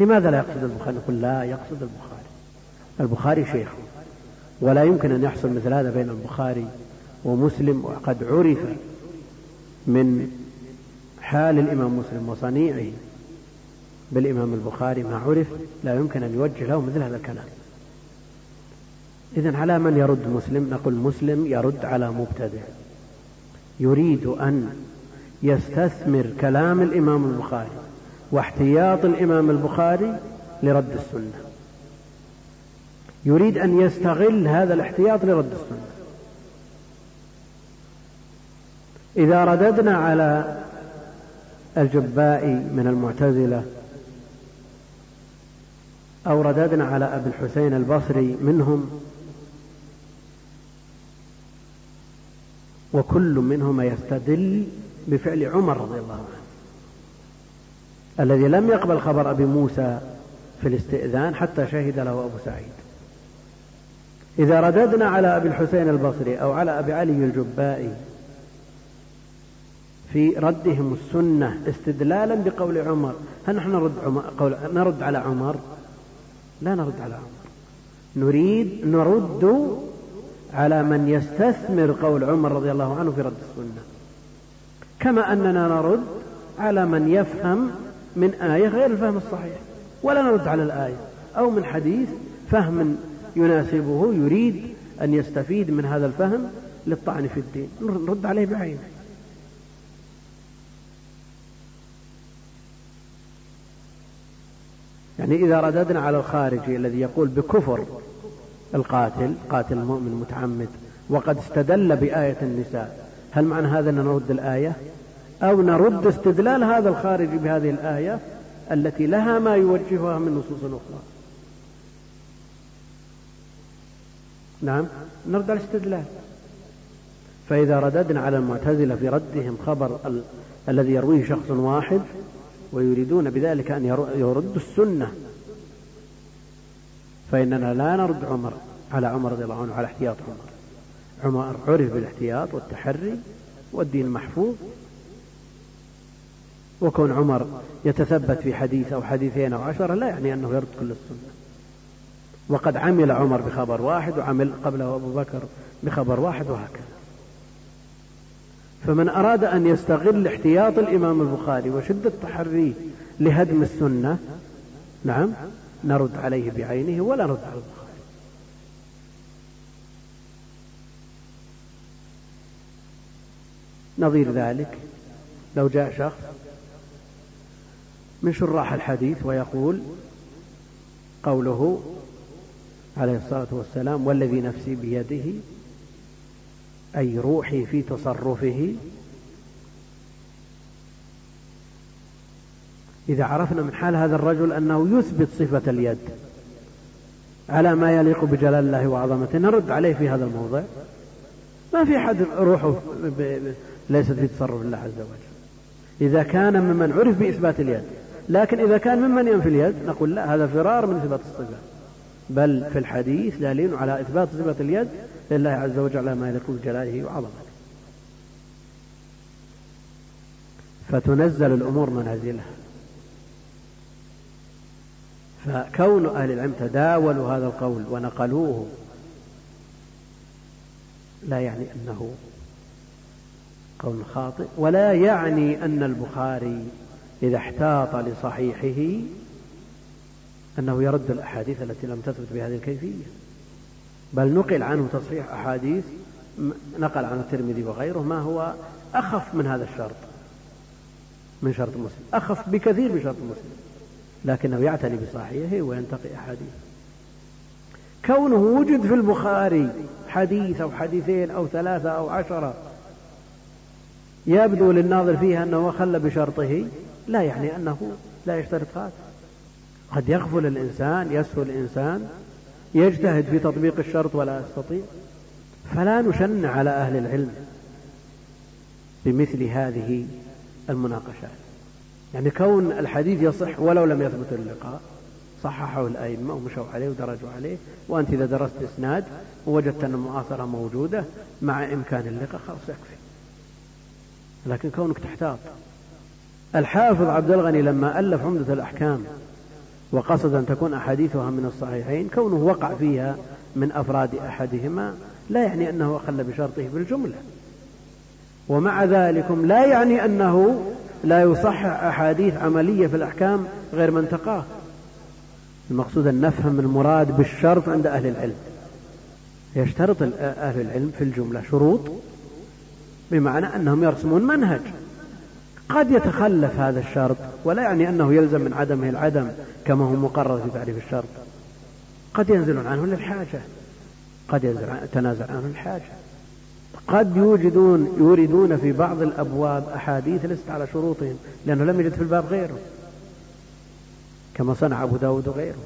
لماذا لا يقصد البخاري؟ نقول لا يقصد البخاري. البخاري شيخ. ولا يمكن أن يحصل مثل هذا بين البخاري ومسلم وقد عرف من حال الإمام مسلم وصنيعه بالإمام البخاري ما عرف. لا يمكن أن يوجه له مثل هذا الكلام. إذن على من يرد مسلم؟ نقول مسلم يرد على مبتدع. يريد أن يستثمر كلام الإمام البخاري واحتياط الإمام البخاري لرد السنة. يريد أن يستغل هذا الاحتياط لرد السنة. إذا رددنا على الجباء من المعتزلة أو رددنا على أبي الحسين البصري منهم وكل منهما يستدل بفعل عمر رضي الله عنه. الذي لم يقبل خبر أبي موسى في الاستئذان حتى شهد له أبو سعيد. إذا رددنا على أبي الحسين البصري أو على أبي علي الجبائي في ردهم السنة استدلالا بقول عمر هل نحن نرد, عمر؟ قول نرد على عمر؟ لا نرد على عمر. نريد نرد على من يستثمر قول عمر رضي الله عنه في رد السنة. كما أننا نرد على من يفهم من آية غير الفهم الصحيح ولا نرد على الآية. أو من حديث فهم يناسبه يريد أن يستفيد من هذا الفهم للطعن في الدين. نرد عليه بعينه. يعني إذا رددنا على الخارجي الذي يقول بكفر القاتل قاتل المؤمن المتعمد وقد استدل بآية النساء. هل معنى هذا أن نرد الآية؟ أو نرد استدلال هذا الخارجي بهذه الآية التي لها ما يوجهها من نصوص أخرى؟ نعم نرد على الاستدلال. فإذا رددنا على المعتزلة في ردهم خبر ال... الذي يرويه شخص واحد ويريدون بذلك أن يردوا السنة فإننا لا نرد عمر على عمر رضي الله عنه على احتياط عمر. عمر عرف بالاحتياط والتحري والدين محفوظ. وكون عمر يتثبت في حديث أو حديثين أو عشرة لا يعني أنه يرد كل السنة. وقد عمل عمر بخبر واحد وعمل قبله أبو بكر بخبر واحد وهكذا. فمن أراد أن يستغل احتياط الإمام البخاري وشدة تحريه لهدم السنة نعم نرد عليه بعينه ولا نرد على البخاري. نظير ذلك. لو جاء شخص من شراح الحديث ويقول قوله عليه الصلاة والسلام والذي نفسي بيده أي روحي في تصرفه إذا عرفنا من حال هذا الرجل أنه يثبت صفة اليد على ما يليق بجلال الله وعظمته. نرد عليه في هذا الموضع. ما في أحد روحه ليست في تصرف الله عز وجل. إذا كان ممن عرف بإثبات اليد. لكن إذا كان ممن ينفي اليد نقول لا هذا فرار من إثبات الصفة. بل في الحديث دليل على إثبات صفة اليد لله عز وجل على ما يليق بجلاله وعظمته. فتنزل الأمور منازلها. فكون أهل العلم تداولوا هذا القول ونقلوه لا يعني أنه قول خاطئ ولا يعني أن البخاري إذا احتاط لصحيحه أنه يرد الأحاديث التي لم تثبت بهذه الكيفية. بل نقل عنه تصحيح أحاديث نقل عن الترمذي وغيره ما هو أخف من هذا الشرط من شرط مسلم أخف بكثير من شرط مسلم. لكنه يعتني بصحيحه وينتقي أحاديث كونه وجد في البخاري حديث أو حديثين أو ثلاثة أو عشرة يبدو للناظر فيها أنه خل بشرطه لا يعني أنه لا يشترط هذا. قد يغفل الإنسان يسهو الإنسان يجتهد في تطبيق الشرط ولا يستطيع. فلا نشن على أهل العلم بمثل هذه المناقشات. يعني كون الحديث يصح ولو لم يثبت اللقاء. صححه الأئمة ومشوا عليه ودرجوا عليه. وأنت إذا درست إسناد ووجدت أن المؤاثرة موجودة مع إمكان اللقاء خلاص يكفي. لكن كونك تحتاط. الحافظ عبد الغني لما ألف عمدة الأحكام وقصد أن تكون أحاديثها من الصحيحين كونه وقع فيها من أفراد أحدهما لا يعني أنه أخل بشرطه بالجملة. ومع ذلك لا يعني أنه لا يصحح أحاديث عملية في الأحكام غير من تقاه. المقصود أن نفهم المراد بالشرط عند أهل العلم. يشترط أهل العلم في الجملة شروط بمعنى أنهم يرسمون منهج. قد يتخلف هذا الشرط ولا يعني أنه يلزم من عدمه العدم كما هو مقرر في تعريف الشرط. قد ينزلون عنه للحاجة. قد يتنازل عنه للحاجة. قد يوجدون يوردون في بعض الأبواب أحاديث ليست على شروطهم لأنه لم يجد في الباب غيره كما صنع أبو داود وغيره.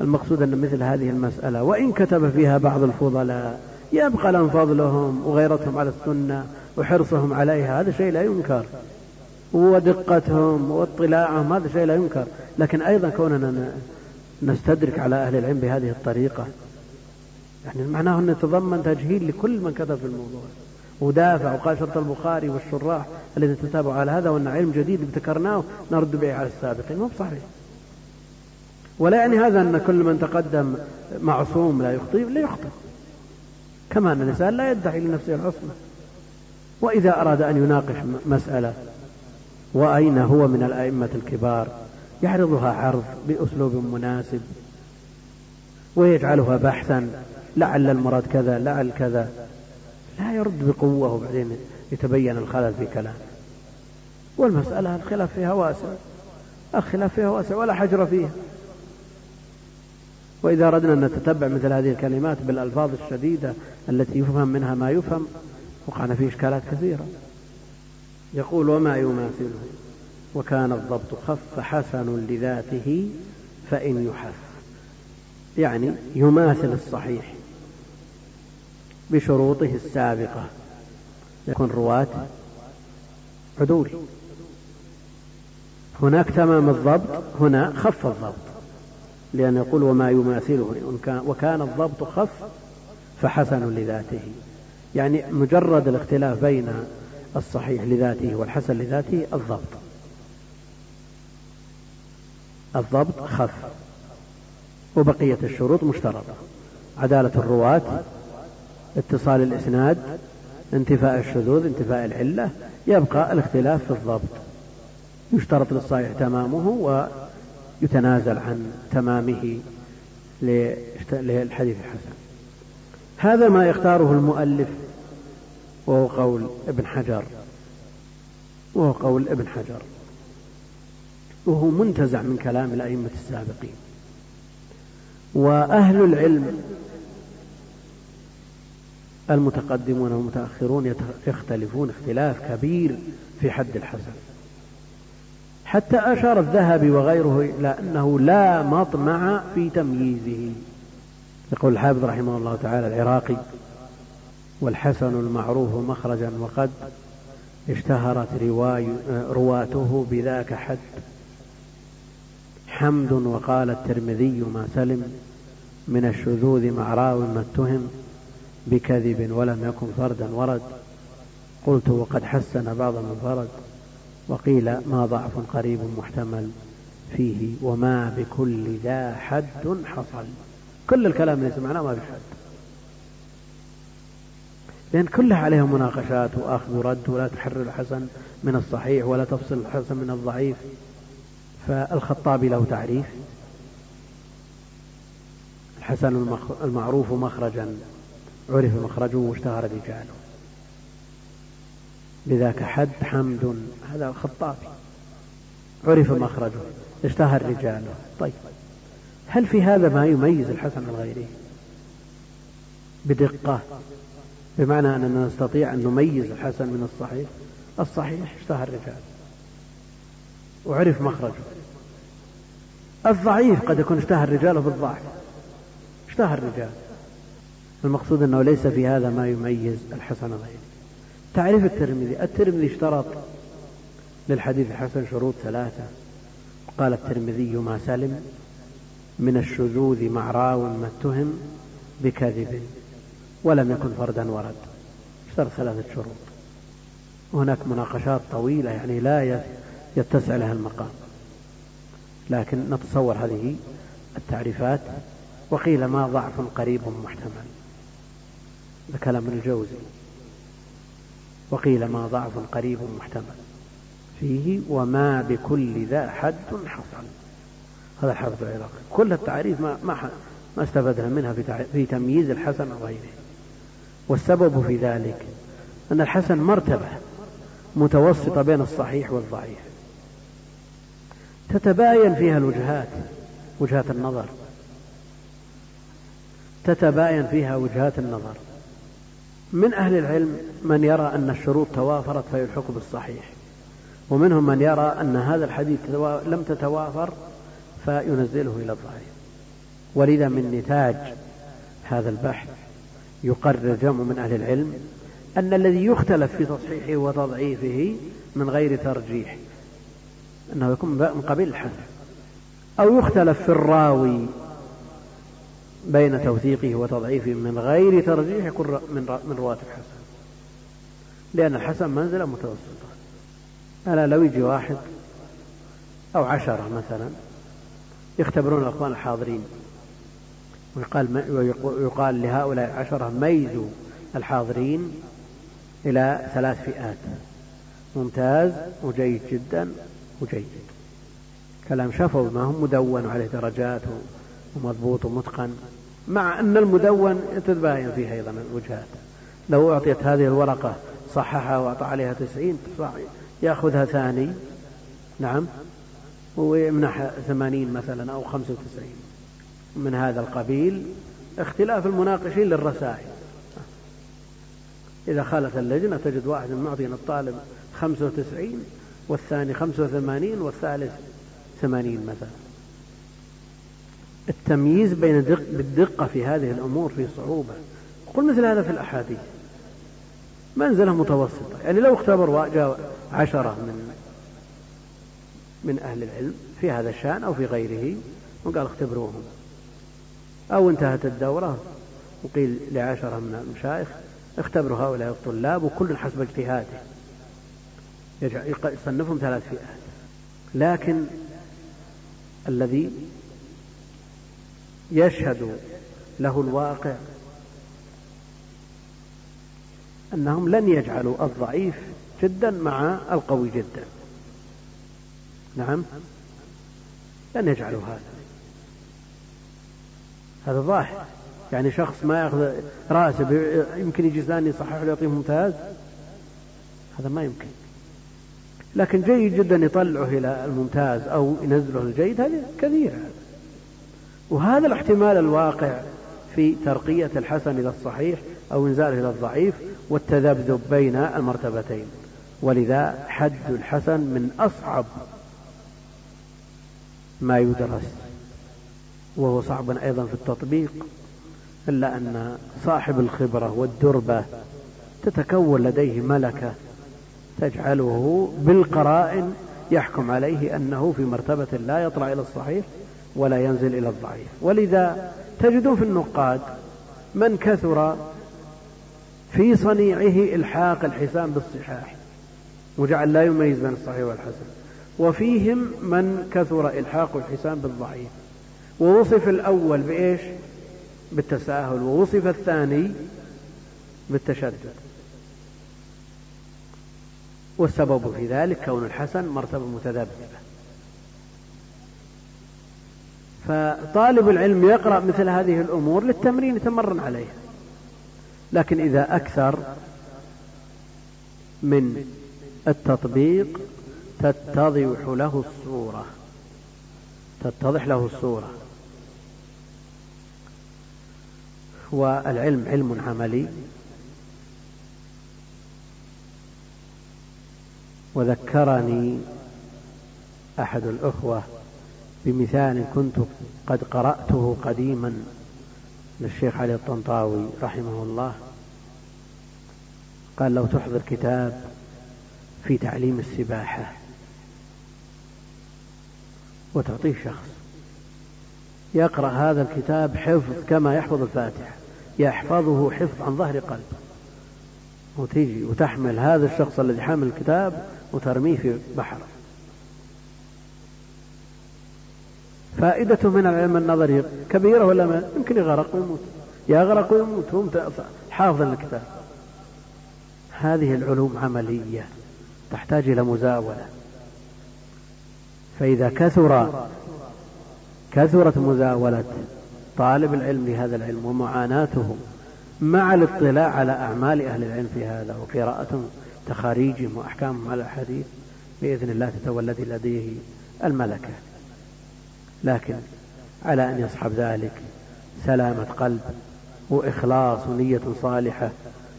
المقصود أن مثل هذه المسألة وإن كتب فيها بعض الفضلاء يبقى لهم فضلهم وغيرتهم على السنة وحرصهم عليها هذا شيء لا ينكر. ودقتهم واطلاعهم هذا شيء لا ينكر. لكن أيضا كوننا نستدرك على أهل العلم بهذه الطريقة يعني معناه أنه يتضمن تجهيل لكل من كتب في الموضوع. ودافع وقال شرط البخاري والشراح الذين تتابعوا على هذا وأن علم جديد ابتكرناه نرد به على السابقين. مو بصحيح. ولا يعني هذا أن كل من تقدم معصوم لا يخطئ لا يخطئ. كما أن الإنسان لا يدعي لنفسه العصمة وإذا أراد أن يناقش مسألة وأين هو من الأئمة الكبار؟ يعرضها عرض بأسلوب مناسب ويجعلها بحثا. لعل المراد كذا لعل كذا. لا يرد بقوة وبعدين يتبين الخلل في كلامه والمسألة الخلاف فيها واسع. الخلاف فيها واسع ولا حجر فيها. وإذا أردنا أن نتتبع مثل هذه الكلمات بالألفاظ الشديدة التي يفهم منها ما يفهم وقعنا في إشكالات كثيرة. يقول وما يماثله؟ وكان الضبط خف حسن لذاته فإن يحف. يعني يماثل الصحيح. بشروطه السابقة يكون رواة عدول. هناك تمام الضبط هنا خف الضبط لأن يقول وما يماثله وكان الضبط خف فحسن لذاته. يعني مجرد الاختلاف بين الصحيح لذاته والحسن لذاته الضبط. الضبط خف وبقية الشروط مشترطة. عدالة الرواة اتصال الإسناد انتفاء الشذوذ انتفاء العلة يبقى الاختلاف في الضبط. يشترط للصحيح تمامه ويتنازل عن تمامه للحديث الحسن. هذا ما يختاره المؤلف وهو قول ابن حجر. وهو قول ابن حجر. وهو منتزع من كلام الأئمة السابقين. وأهل العلم المتقدمون والمتأخرون يختلفون اختلاف كبير في حد الحسن حتى أشار الذهبي وغيره إلى أنه لا مطمع في تمييزه. يقول الحافظ رحمه الله تعالى العراقي والحسن المعروف مخرجا وقد اشتهرت رواي رواته بذاك حد. حمد وقال الترمذي ما سلم من الشذوذ مع راو ما اتهم بكذب ولم يكن فردا ورد. قلت وقد حسن بعض من فرد وقيل ما ضعف قريب محتمل فيه وما بكل ذا حد حصل. كل الكلام اللي سمعناه ما بحد لأن كلها عليها مناقشات وأخذ ورد ولا تحرر الحسن من الصحيح ولا تفصل الحسن من الضعيف. فالخطابي له تعريف. الحسن المعروف مخرجا. عرف مخرجه واشتهر رجاله. بذاك حد حمد. هذا الخطابي. عرف مخرجه. اشتهر رجاله. طيب. هل في هذا ما يميز الحسن عن غيره بدقة. بمعنى أننا نستطيع أن نميز الحسن من الصحيح. الصحيح اشتهر الرجال وعرف مخرجه. الضعيف قد يكون اشتهر الرجال بالضعف اشتهر الرجال المقصود أنه ليس في هذا ما يميز الحسن غيره. تعريف الترمذي الترمذي اشترط للحديث الحسن شروط ثلاثة. قال الترمذي ما سلم من الشذوذ مع راو ما اتهم بكذب ولم يكن فردا ورد. اشترط ثلاثة شروط. وهناك مناقشات طويلة يعني لا يتسع لها المقام. لكن نتصور هذه التعريفات. وقيل ما ضعف قريب محتمل. هذا كلام الجوزي. وقيل ما ضعف قريب محتمل. فيه وما بكل ذا حد حصل. هذا الحافظ العراقي كل التعريف ما ما ما استفدنا منها في في تمييز الحسن وغيره. والسبب في ذلك أن الحسن مرتبة متوسطة بين الصحيح والضعيف. تتباين فيها الوجهات وجهات النظر. تتباين فيها وجهات النظر. من أهل العلم من يرى أن الشروط توافرت فيلحق بالصحيح ومنهم من يرى أن هذا الحديث لم تتوافر فينزله إلى الضعيف ولذا من نتاج هذا البحث يقرر جمع من أهل العلم أن الذي يختلف في تصحيحه وتضعيفه من غير ترجيح. أنه يكون من قبيل الحسن أو يختلف في الراوي بين توثيقه وتضعيفه من غير ترجيح يكون من من رواة الحسن لأن الحسن منزلة متوسطة. ألا لو يجي واحد أو عشرة مثلا يختبرون الأخوان الحاضرين ويقال, ويقال لهؤلاء العشرة ميزوا الحاضرين إلى ثلاث فئات. ممتاز وجيد جدا وجيد. كلام شفوي ما هم مدون عليه درجات ومضبوط ومتقن مع أن المدون تتباين فيه أيضا الوجهات. لو أعطيت هذه الورقة صححها وأعطى عليها تسعين يأخذها ثاني نعم ويمنح ثمانين مثلا أو خمسة وتسعين. من هذا القبيل اختلاف المناقشين للرسائل. إذا خالت اللجنة تجد واحد معطي الطالب خمسة وتسعين والثاني خمسة وثمانين والثالث ثمانين مثلا. التمييز بين دق بالدقة في هذه الأمور في صعوبة. قل مثل هذا في الأحاديث. منزلة متوسطة. يعني لو اختبر جاء عشرة من من أهل العلم في هذا الشأن أو في غيره وقال اختبروهم. أو انتهت الدورة وقيل لعشرة من المشايخ اختبروا هؤلاء الطلاب وكل حسب اجتهاده. يصنفهم ثلاث فئات. لكن الذي يشهد له الواقع أنهم لن يجعلوا الضعيف جدا مع القوي جدا. نعم. لن يجعلوا هذا. هذا ظاهر يعني شخص ما يأخذ راتب يمكن يجي ثاني يصحح ويعطيه ممتاز؟ هذا ما يمكن. لكن جيد جدا يطلعه إلى الممتاز أو ينزله الجيد هذا كثير هذا وهذا الاحتمال الواقع في ترقية الحسن إلى الصحيح أو إنزاله إلى الضعيف والتذبذب بين المرتبتين. ولذا حد الحسن من أصعب ما يدرس وهو صعب أيضا في التطبيق إلا أن صاحب الخبرة والدربة تتكون لديه ملكة تجعله بالقرائن يحكم عليه أنه في مرتبة لا يطلع إلى الصحيح ولا ينزل إلى الضعيف. ولذا تجدون في النقاد من كثر في صنيعه إلحاق الحسان بالصحاح وجعل لا يميز بين الصحيح والحسن. وفيهم من كثر إلحاق الحسان بالضعيف. ووصف الأول بإيش؟ بالتساهل. ووصف الثاني بالتشدد. والسبب في ذلك كون الحسن مرتبة متذبذبة. فطالب العلم يقرأ مثل هذه الأمور للتمرين يتمرن عليها. لكن إذا أكثر من التطبيق تتضح له الصورة. تتضح له الصورة. والعلم علم عملي. وذكرني أحد الأخوة بمثال كنت قد قرأته قديما للشيخ علي الطنطاوي رحمه الله. قال لو تحضر كتاب في تعليم السباحة وتعطيه شخص يقرأ هذا الكتاب حفظ كما يحفظ الفاتحة يحفظه حفظ عن ظهر قلب. وتيجي وتحمل هذا الشخص الذي حامل الكتاب وترميه في بحر. فائدته من العلم النظري. كبيرة ولا ما؟ يمكن يغرق ويموت. يغرق ويموت هو حافظ الكتاب. هذه العلوم عملية تحتاج إلى مزاولة. فإذا كثر كثرت مزاولة طالب العلم لهذا العلم ومعاناته مع الاطلاع على أعمال أهل العلم في هذا وقراءة تخاريجهم وأحكامهم على الحديث بإذن الله تتولد لديه الملكة. لكن على أن يصحب ذلك سلامة قلب وإخلاص ونية صالحة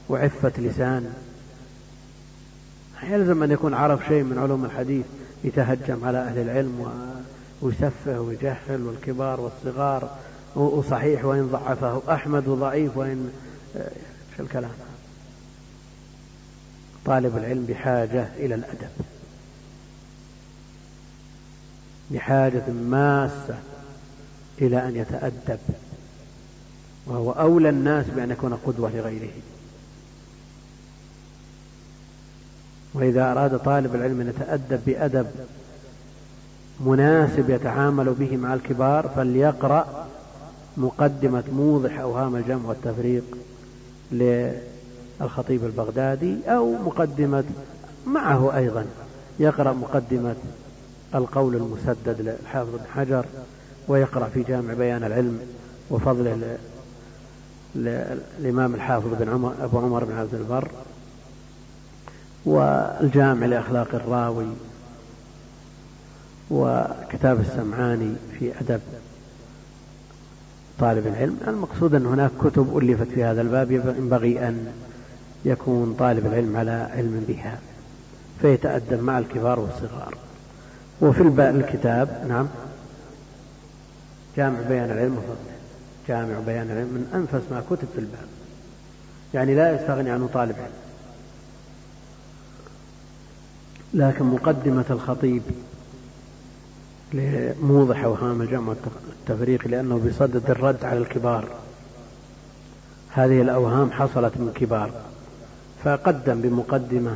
وعفة لسان. يلزم أن يكون عرف شيء من علوم الحديث يتهجم على أهل العلم ويسفه ويجهل والكبار والصغار. وصحيح وإن ضعفه. أحمد وضعيف وإن شو الكلام؟ طالب العلم بحاجة إلى الأدب. بحاجة ماسة إلى أن يتأدب وهو أولى الناس بأن يكون قدوة لغيره. وإذا أراد طالب العلم أن يتأدب بأدب مناسب يتعامل به مع الكبار فليقرأ مقدمة موضح أوهام الجمع والتفريق للخطيب البغدادي أو مقدمة معه أيضا. يقرأ مقدمة القول المسدد للحافظ بن حجر ويقرأ في جامع بيان العلم وفضله للإمام الحافظ بن عمر أبو عمر بن عبد البر والجامع لأخلاق الراوي وكتاب السمعاني في أدب طالب العلم. المقصود أن هناك كتب ألفت في هذا الباب ينبغي أن يكون طالب العلم على علم بها فيتأدب مع الكبار والصغار. وفي الكتاب نعم. جامع بيان العلم جامع بيان العلم من أنفس ما كتب في الباب. يعني لا يستغني عنه طالب علم. لكن مقدمة الخطيب لموضح أوهام الجمع والتفريق لأنه بصدد الرد على الكبار. هذه الأوهام حصلت من كبار. فقدم بمقدمة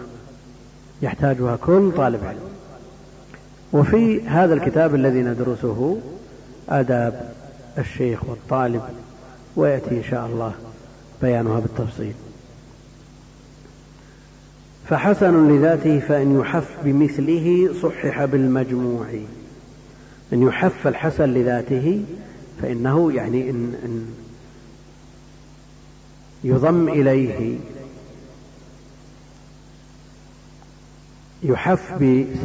يحتاجها كل طالب علم. وفي هذا الكتاب الذي ندرسه آداب الشيخ والطالب ويأتي إن شاء الله بيانها بالتفصيل. فحسن لذاته فإن يحف بمثله صحح بالمجموع. أن يحف الحسن لذاته فإنه يعني إن, إن يضم إليه يحف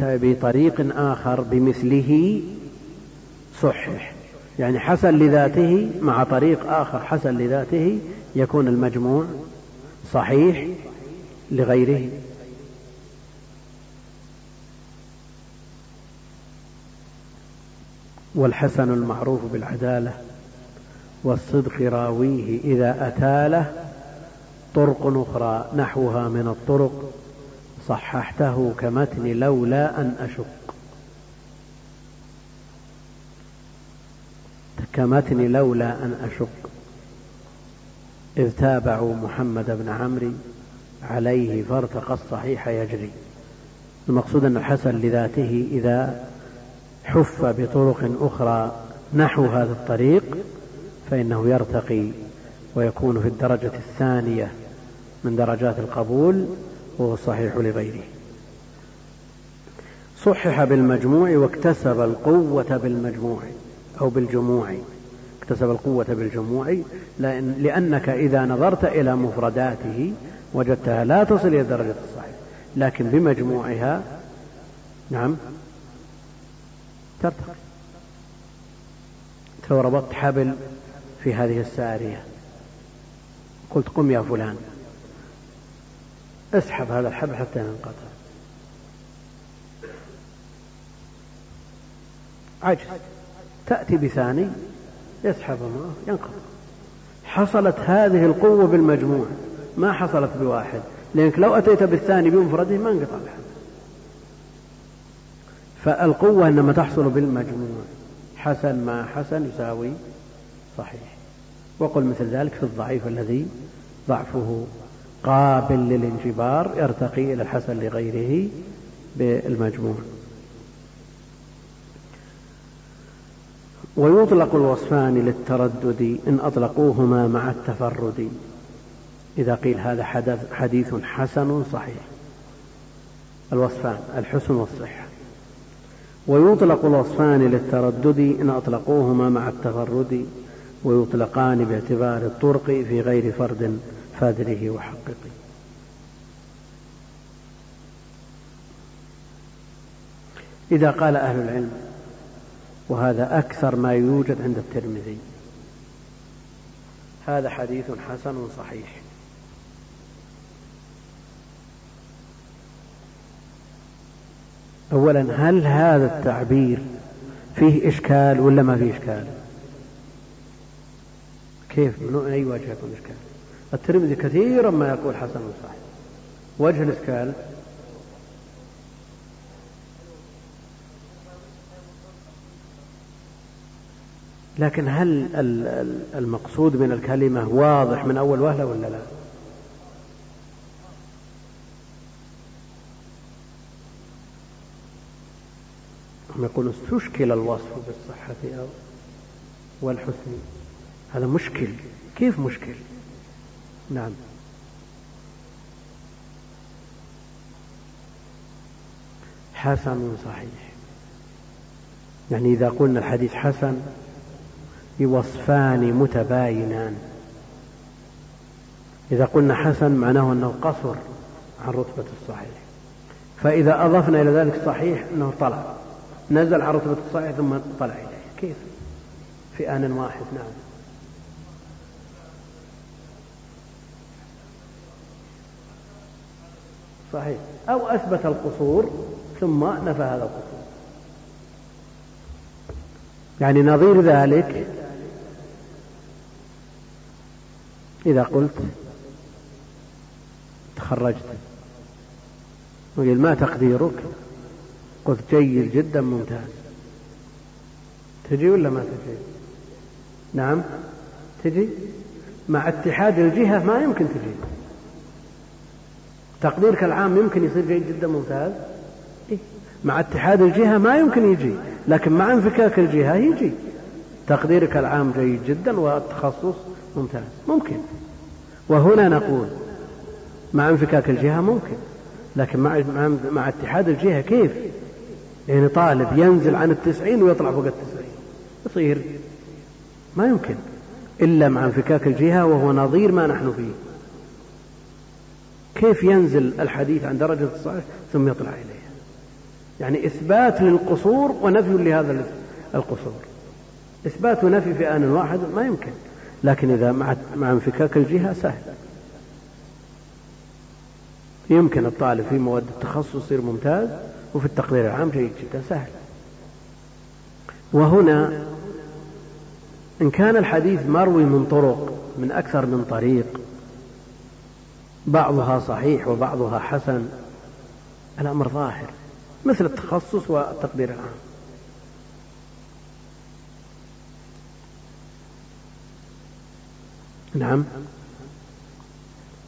بطريق آخر بمثله صحح يعني حسن لذاته مع طريق آخر حسن لذاته يكون المجموع صحيح لغيره. والحسن المعروف بالعدالة والصدق راويه إذا أتاله طرق أخرى نحوها من الطرق صححته كمتن لولا أن أشق كمتن لولا أن أشق إذ تابعوا محمد بن عمرو عليه فارتقى الصحيح يجري. المقصود أن الحسن لذاته إذا حف بطرق أخرى نحو هذا الطريق فإنه يرتقي ويكون في الدرجة الثانية من درجات القبول وهو الصحيح لغيره. صحح بالمجموع واكتسب القوة بالمجموع أو بالجموع. اكتسب القوة بالجموع لأن لأنك إذا نظرت إلى مفرداته وجدتها لا تصل إلى درجة الصحيح. لكن بمجموعها نعم. ترتقي. لو ربطت حبل في هذه السارية. قلت قم يا فلان. اسحب هذا الحبل حتى ينقطع. عجز تأتي بثاني يسحب معه ينقطع. حصلت هذه القوة بالمجموع ما حصلت بواحد. لأنك لو أتيت بالثاني بمفرده ما انقطع الحبل. فالقوة إنما تحصل بالمجموع. حسن مع حسن يساوي صحيح. وقل مثل ذلك في الضعيف الذي ضعفه قابل للانجبار يرتقي إلى الحسن لغيره بالمجموع. ويطلق الوصفان للتردد إن أطلقوهما مع التفرد. إذا قيل هذا حديث حسن صحيح. الوصفان الحسن والصحة. ويطلق الوصفان للتردد إن أطلقوهما مع التفرد. ويطلقان باعتبار الطرق في غير فرد. فادره وحققه إذا قال أهل العلم وهذا أكثر ما يوجد عند الترمذي. هذا حديث حسن صحيح. أولا هل هذا التعبير فيه إشكال ولا ما فيه إشكال؟ كيف؟ من أي وجه يكون إشكال؟ الترمذي كثيرا ما يقول حسن صحيح. وجه الإشكال. لكن هل المقصود من الكلمة واضح من أول وهلة ولا لا؟ هم يقولون استشكل الوصف بالصحة أو والحسن. هذا مشكل. كيف مشكل؟ نعم. حسن صحيح. يعني إذا قلنا الحديث حسن بوصفان متباينان. إذا قلنا حسن معناه أنه قصر عن رتبة الصحيح. فإذا أضفنا إلى ذلك الصحيح أنه طلع. نزل عن رتبة الصحيح ثم طلع إليه. كيف؟ في آن واحد نعم. صحيح. أو أثبت القصور ثم نفى هذا القصور. يعني نظير ذلك إذا قلت تخرجت. وقال ما تقديرك؟ قلت جيد جدا ممتاز. تجي ولا ما تجي؟ نعم. تجي؟ مع اتحاد الجهة ما يمكن تجي. تقديرك العام يمكن يصير جيد جدا ممتاز. إيه؟ مع اتحاد الجهة ما يمكن يجي لكن مع انفكاك الجهة يجي. تقديرك العام جيد جدا والتخصص ممتاز. ممكن. وهنا نقول مع انفكاك الجهة ممكن لكن مع, مع, مع اتحاد الجهة كيف؟ يعني طالب ينزل عن التسعين ويطلع فوق التسعين. يصير. ما يمكن. إلا مع انفكاك الجهة وهو نظير ما نحن فيه. كيف ينزل الحديث عن درجة الصحيح ثم يطلع إليه؟ يعني إثبات للقصور ونفي لهذا القصور. إثبات ونفي في آن واحد ما يمكن لكن إذا مع مع انفكاك الجهة سهل. يمكن الطالب في مواد التخصص يصير ممتاز وفي التقدير العام جيد جدا سهل. وهنا إن كان الحديث مروي من طرق من أكثر من طريق بعضها صحيح وبعضها حسن الأمر ظاهر مثل التخصص والتقدير العام. نعم.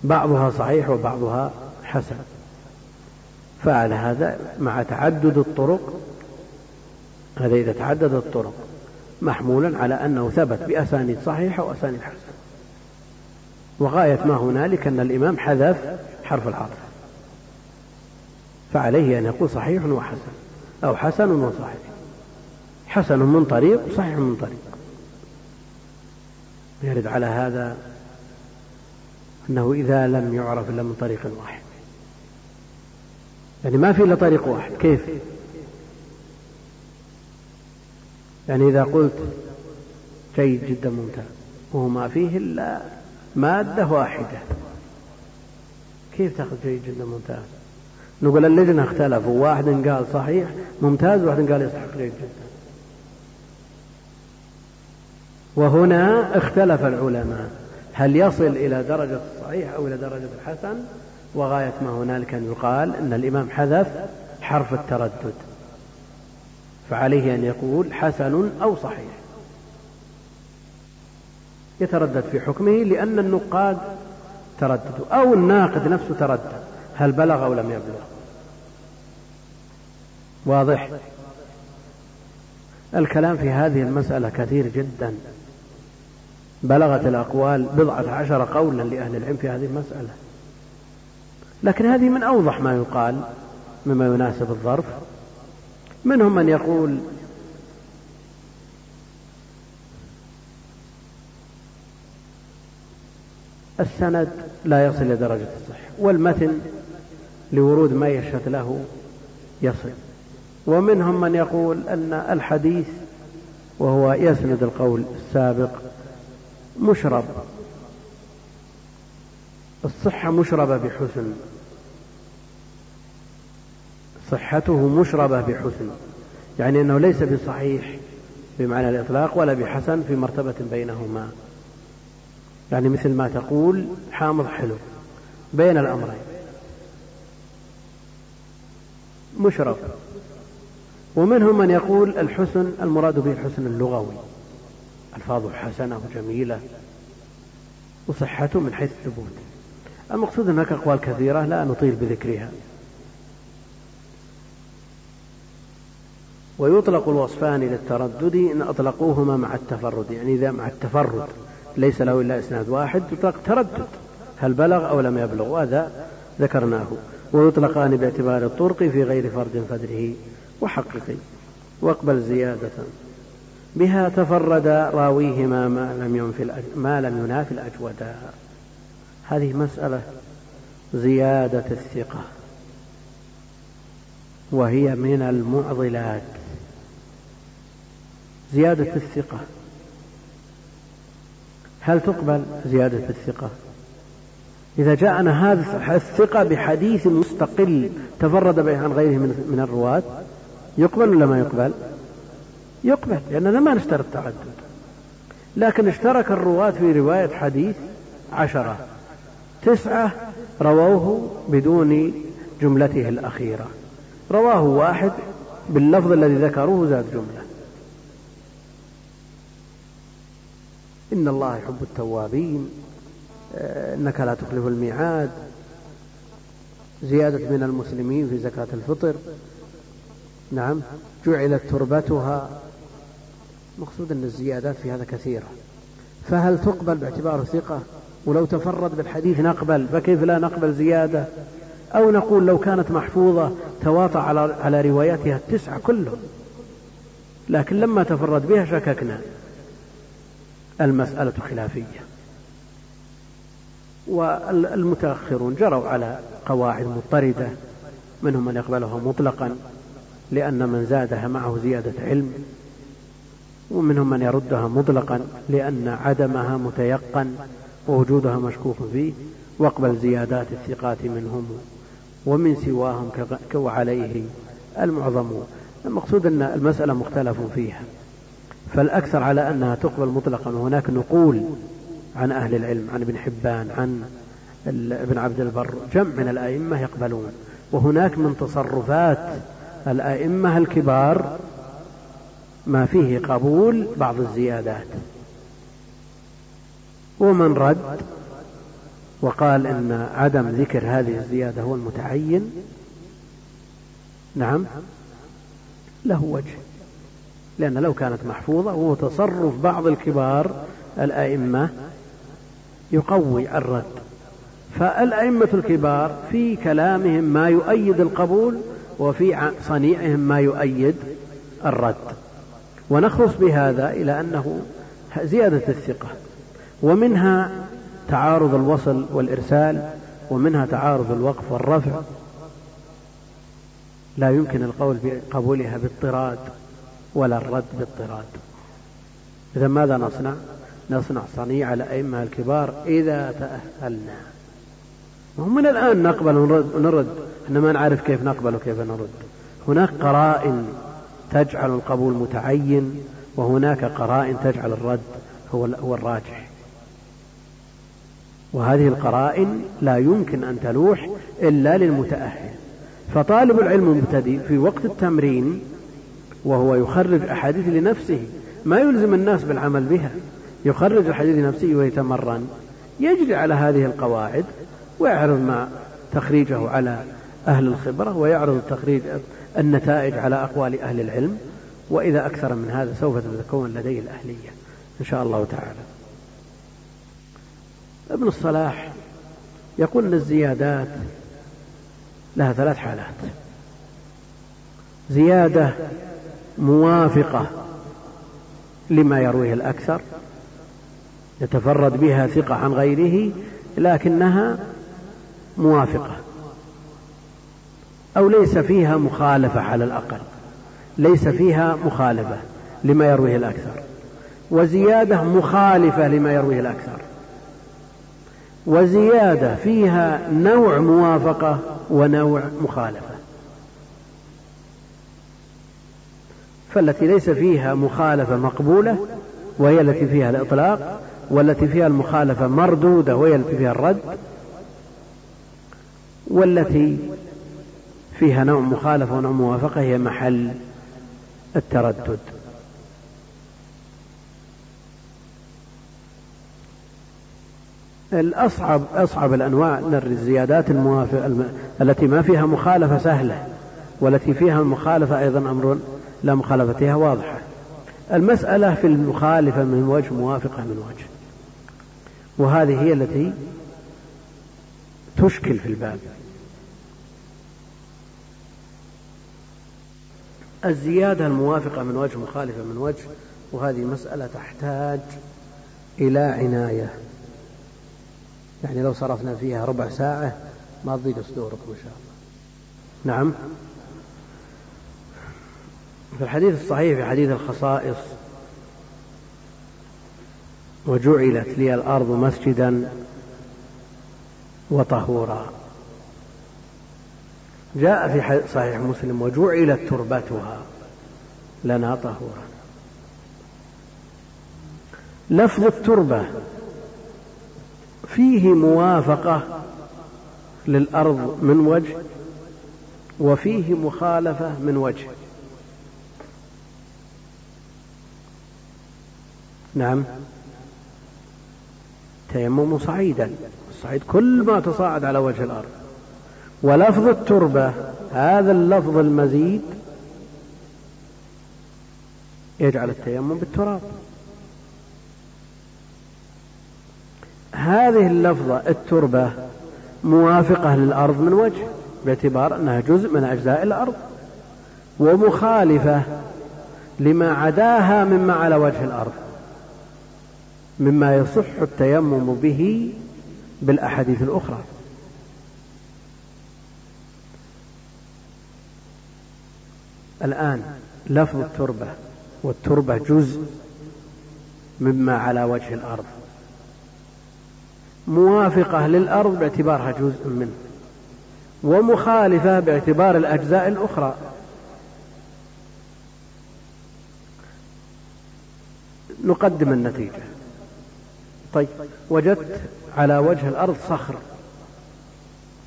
بعضها صحيح وبعضها حسن. فعل هذا مع تعدد الطرق هذا إذا تعدد الطرق محمولا على أنه ثبت بأسانيد صحيحة وأسانيد حسنة. وغاية ما هنالك أن الإمام حذف حرف العطف فعليه أن يقول صحيح وحسن أو حسن وصحيح. حسن من طريق وصحيح من طريق. يرد على هذا أنه إذا لم يعرف إلا من طريق واحد. يعني ما في إلا طريق واحد. كيف؟ يعني إذا قلت جيد جدا ممتاز وهو ما فيه إلا مادة واحدة. كيف تأخذ جيد جدا ممتاز؟ نقول اللجنة اختلفوا. واحد قال صحيح ممتاز. وواحد قال يستحق جيد جدا. وهنا اختلف العلماء. هل يصل إلى درجة الصحيح أو إلى درجة الحسن؟ وغاية ما هنالك أن يقال أن الإمام حذف حرف التردد فعليه أن يقول حسن أو صحيح. يتردد في حكمه لأن النقاد ترددوا أو الناقد نفسه تردد هل بلغ أو لم يبلغ. واضح؟ الكلام في هذه المسألة كثير جدا. بلغت الأقوال بضعة عشر قولا لأهل العلم في هذه المسألة. لكن هذه من أوضح ما يقال مما يناسب الظرف. منهم من يقول السند لا يصل إلى درجة الصحة والمتن لورود ما يشهد له يصل. ومنهم من يقول أن الحديث وهو يسند القول السابق مشرب. الصحة مشربة بحسن. صحته مشربة بحسن. يعني أنه ليس بصحيح بمعنى الإطلاق ولا بحسن في مرتبة بينهما. يعني مثل ما تقول حامض حلو بين الأمرين. مشرب ومنهم من يقول الحسن المراد به الحسن اللغوي ألفاظه حسنة وجميلة وصحته من حيث الثبوت. المقصود هناك أقوال كثيرة لا نطيل بذكرها. ويطلق الوصفان للتردد إن أطلقوهما مع التفرد يعني إذا مع التفرد. ليس له إلا إسناد واحد يطلق تردد هل بلغ أو لم يبلغ وهذا ذكرناه. ويطلقان باعتبار الطرق في غير فرد فدره وحققي واقبل زيادة. بها تفرد راويهما ما لم ينفي ما لم ينافي الأجودا هذه مسألة زيادة الثقة. وهي من المعضلات. زيادة الثقة. هل تقبل زيادة الثقة؟ إذا جاءنا هذا الثقة بحديث مستقل تفرد به عن غيره من الرواة يقبل ولا ما يقبل؟ يقبل لأننا ما نشترط التعدد لكن اشترك الرواة في رواية حديث عشرة تسعة رووه بدون جملته الأخيرة. رواه واحد باللفظ الذي ذكروه زاد جملة. إن الله يحب التوابين. آه، إنك لا تخلف الميعاد. زيادة من المسلمين في زكاة الفطر. نعم جعلت تربتها. مقصود أن الزيادات في هذا كثيرة. فهل تقبل باعتبار ثقة ولو تفرد بالحديث نقبل فكيف لا نقبل زيادة؟ أو نقول لو كانت محفوظة تواطى على, على رواياتها التسعة كلهم. لكن لما تفرد بها شككنا. المسألة خلافية. والمتأخرون جروا على قواعد مضطردة منهم من يقبلها مطلقا لأن من زادها معه زيادة علم ومنهم من يردها مطلقا لأن عدمها متيقن ووجودها مشكوك فيه واقبل زيادات الثقات منهم ومن سواهم وعليه المعظم. المقصود أن المسألة مختلف فيها. فالأكثر على أنها تقبل مطلقا وهناك نقول عن أهل العلم عن ابن حبان عن ابن عبد البر جمع من الأئمة يقبلون. وهناك من تصرفات الأئمة الكبار ما فيه قبول بعض الزيادات. ومن رد وقال إن عدم ذكر هذه الزيادة هو المتعين نعم له وجه. لأن لو كانت محفوظة وهو تصرف بعض الكبار الأئمة يقوي الرد. فالأئمة الكبار في كلامهم ما يؤيد القبول وفي صنيعهم ما يؤيد الرد. ونخلص بهذا إلى أنه زيادة الثقة ومنها تعارض الوصل والإرسال ومنها تعارض الوقف والرفع. لا يمكن القول بقبولها باضطراد. ولا الرد باضطراد إذا ماذا نصنع؟ نصنع صنيع الأئمة الكبار إذا تأهلنا. ومن الآن نقبل ونرد إحنا ما نعرف كيف نقبل وكيف نرد. هناك قرائن تجعل القبول متعين وهناك قرائن تجعل الرد هو هو الراجح. وهذه القرائن لا يمكن أن تلوح إلا للمتأهل. فطالب العلم المبتدئ في وقت التمرين وهو يخرج أحاديث لنفسه. ما يلزم الناس بالعمل بها. يخرج الحديث لنفسه ويتمرن. يجري على هذه القواعد ويعرض ما تخريجه على أهل الخبرة ويعرض التخريج النتائج على أقوال أهل العلم. وإذا أكثر من هذا سوف تتكون لديه الأهلية إن شاء الله تعالى. ابن الصلاح يقول أن الزيادات لها ثلاث حالات. زيادة موافقة لما يرويه الأكثر يتفرد بها ثقة عن غيره لكنها موافقة. أو ليس فيها مخالفة على الأقل ليس فيها مخالفة لما يرويه الأكثر. وزيادة مخالفة لما يرويه الأكثر. وزيادة فيها نوع موافقة ونوع مخالفة. فالتي ليس فيها مخالفة مقبولة وهي التي فيها الإطلاق والتي فيها المخالفة مردودة وهي التي فيها الرد والتي فيها نوع مخالفة ونوع موافقة هي محل التردد. الأصعب أصعب الأنواع الموافقة التي ما فيها مخالفة سهلة والتي فيها المخالفة أيضا أمر لا مخالفتها واضحة المسألة في المخالفة من وجه موافقة من وجه. وهذه هي التي تشكل في الباب. الزيادة الموافقة من وجه مخالفة من وجه وهذه مسألة تحتاج إلى عناية. يعني لو صرفنا فيها ربع ساعة ما تضيق صدوركم إن شاء الله. نعم؟ في الحديث الصحيح في حديث الخصائص. وجعلت لي الأرض مسجدا وطهورا. جاء في صحيح مسلم وجعلت تربتها لنا طهورا. لفظ التربة فيه موافقة للأرض من وجه وفيه مخالفة من وجه. نعم. تيمم صعيدا. الصعيد كل ما تصاعد على وجه الأرض. ولفظ التربة هذا اللفظ المزيد يجعل التيمم بالتراب. هذه اللفظة التربة موافقة للأرض من وجه باعتبار أنها جزء من أجزاء الأرض ومخالفة لما عداها مما على وجه الأرض. مما يصح التيمم به بالأحاديث الأخرى. الآن لفظ التربة والتربة جزء مما على وجه الأرض. موافقة للأرض باعتبارها جزء منه ومخالفة باعتبار الأجزاء الأخرى. نقدم النتيجة. طيب وجدت على وجه الأرض صخر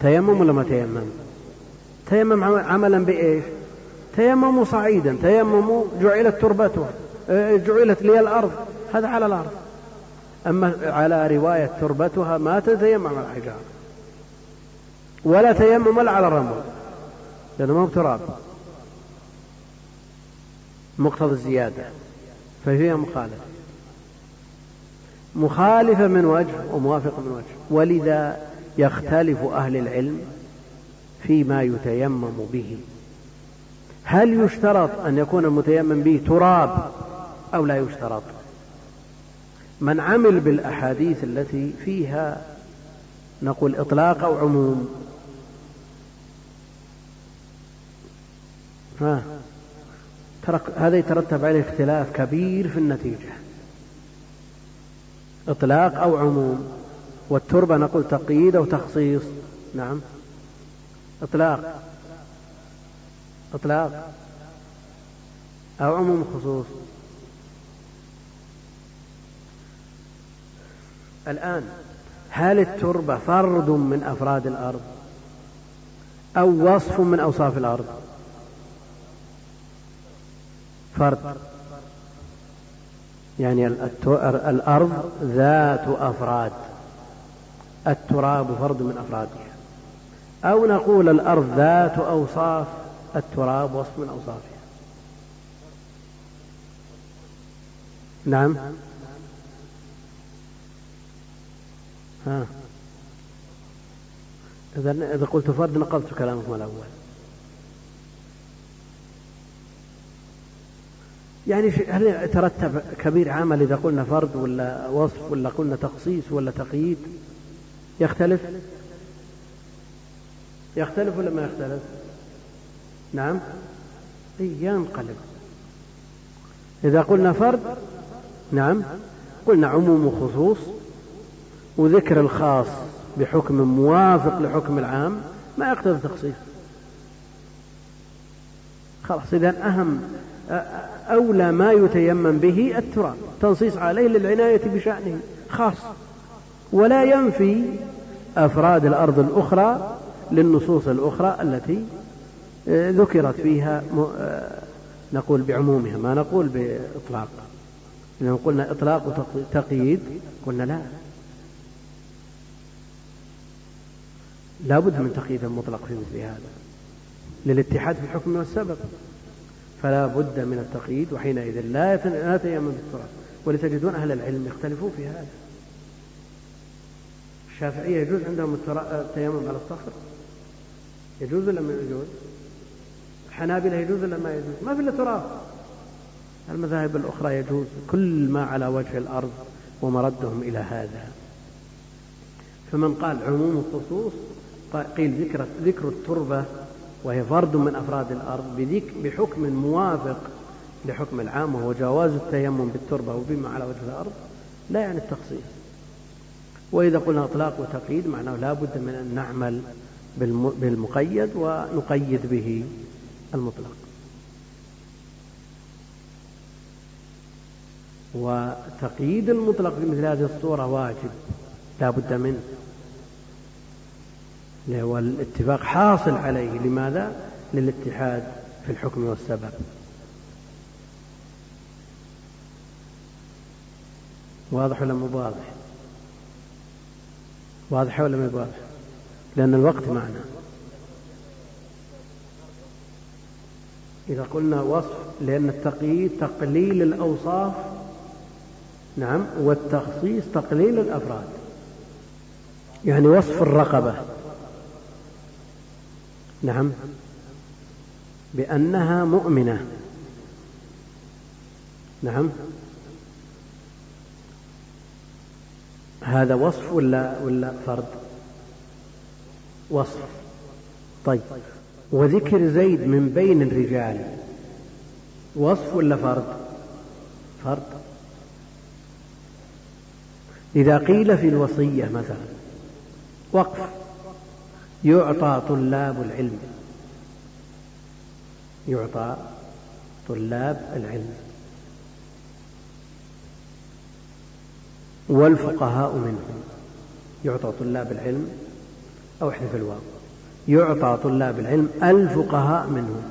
تيمم ولا ما تيمم؟ تيمم عملا بإيش؟ تيمم صعيدا تيمم جعلت تربته آه، جعلت لي الأرض هذا على الأرض. أما على رواية تربتها ما تتيمم الحجارة ولا تيمم على الرمل لأنه ما هو تراب مقتضى الزيادة فهي مخالفة. مخالفة من وجه وموافقة من وجه. ولذا يختلف أهل العلم فيما يتيمم به. هل يشترط أن يكون المتيمم به تراب أو لا يشترط؟ من عمل بالأحاديث التي فيها نقول إطلاق أو عموم. ها. ترك هذا يترتب عليه اختلاف كبير في النتيجة. إطلاق أو عموم. والتربة نقول تقييد أو تخصيص. نعم. إطلاق. إطلاق. أو عموم خصوص. الآن هل التربة فرد من أفراد الأرض؟ أو وصف من أوصاف الأرض؟ فرد. يعني الأرض ذات أفراد. التراب فرد من أفرادها أو نقول الأرض ذات أوصاف التراب وصف من أوصافها. نعم؟ ها. إذا قلت فرد نقضت كلامكم الأول. يعني هل يترتب كبير عمل إذا قلنا فرد ولا وصف ولا قلنا تخصيص ولا تقييد؟ يختلف؟ يختلف ولا ما يختلف؟ نعم. ينقلب. إذا قلنا فرد نعم. قلنا عموم وخصوص وذكر الخاص بحكم موافق لحكم العام ما يقتضي تخصيص خلاص إذا أهم أولى ما يتيمم به التراب. تنصيص عليه للعناية بشأنه خاص. ولا ينفي أفراد الأرض الأخرى للنصوص الأخرى التي آه، ذكرت فيها آه، نقول بعمومها ما نقول بإطلاق. إذا قلنا إطلاق وتقييد قلنا لا. لا بد من تقييد مطلق في مثل هذا للاتحاد في الحكم والسبب. فلا بد من التقييد وحينئذ لا لا تيمم بالتراب ولتجدون أهل العلم يختلفون في هذا. الشافعية يجوز عندهم التيمم على الصخر؟ يجوز ولا ما يجوز؟ الحنابلة يجوز ولا ما يجوز؟ ما في إلا تراب المذاهب الأخرى يجوز كل ما على وجه الأرض ومردهم إلى هذا. فمن قال عموم الخصوص قيل ذكر ذكر التربة وهي فرد من أفراد الأرض بحكم موافق لحكم العام وهو جواز التيمم بالتربة وبما على وجه الأرض لا يعني التخصيص. وإذا قلنا إطلاق وتقييد معناه لا بد من أن نعمل بالمقيد ونقيد به المطلق. وتقييد المطلق في مثل هذه الصورة واجب لا بد منه. والاتفاق حاصل عليه لماذا؟ للاتحاد في الحكم والسبب واضح ولا مو واضح؟ واضح ولا ما واضح؟ لأن الوقت معنا إذا قلنا وصف لأن التقييد تقليل الأوصاف نعم والتخصيص تقليل الأفراد يعني وصف الرقبة نعم. بأنها مؤمنة. نعم. هذا وصف ولا ولا فرد وصف. طيب. وذكر زيد من بين الرجال. وصف ولا فرد فرد إذا قيل في الوصية مثلا وقف. يعطى طلاب العلم. يعطى طلاب العلم. والفقهاء منهم. يعطى طلاب العلم أو احذف الواو يعطى طلاب العلم الفقهاء منهم.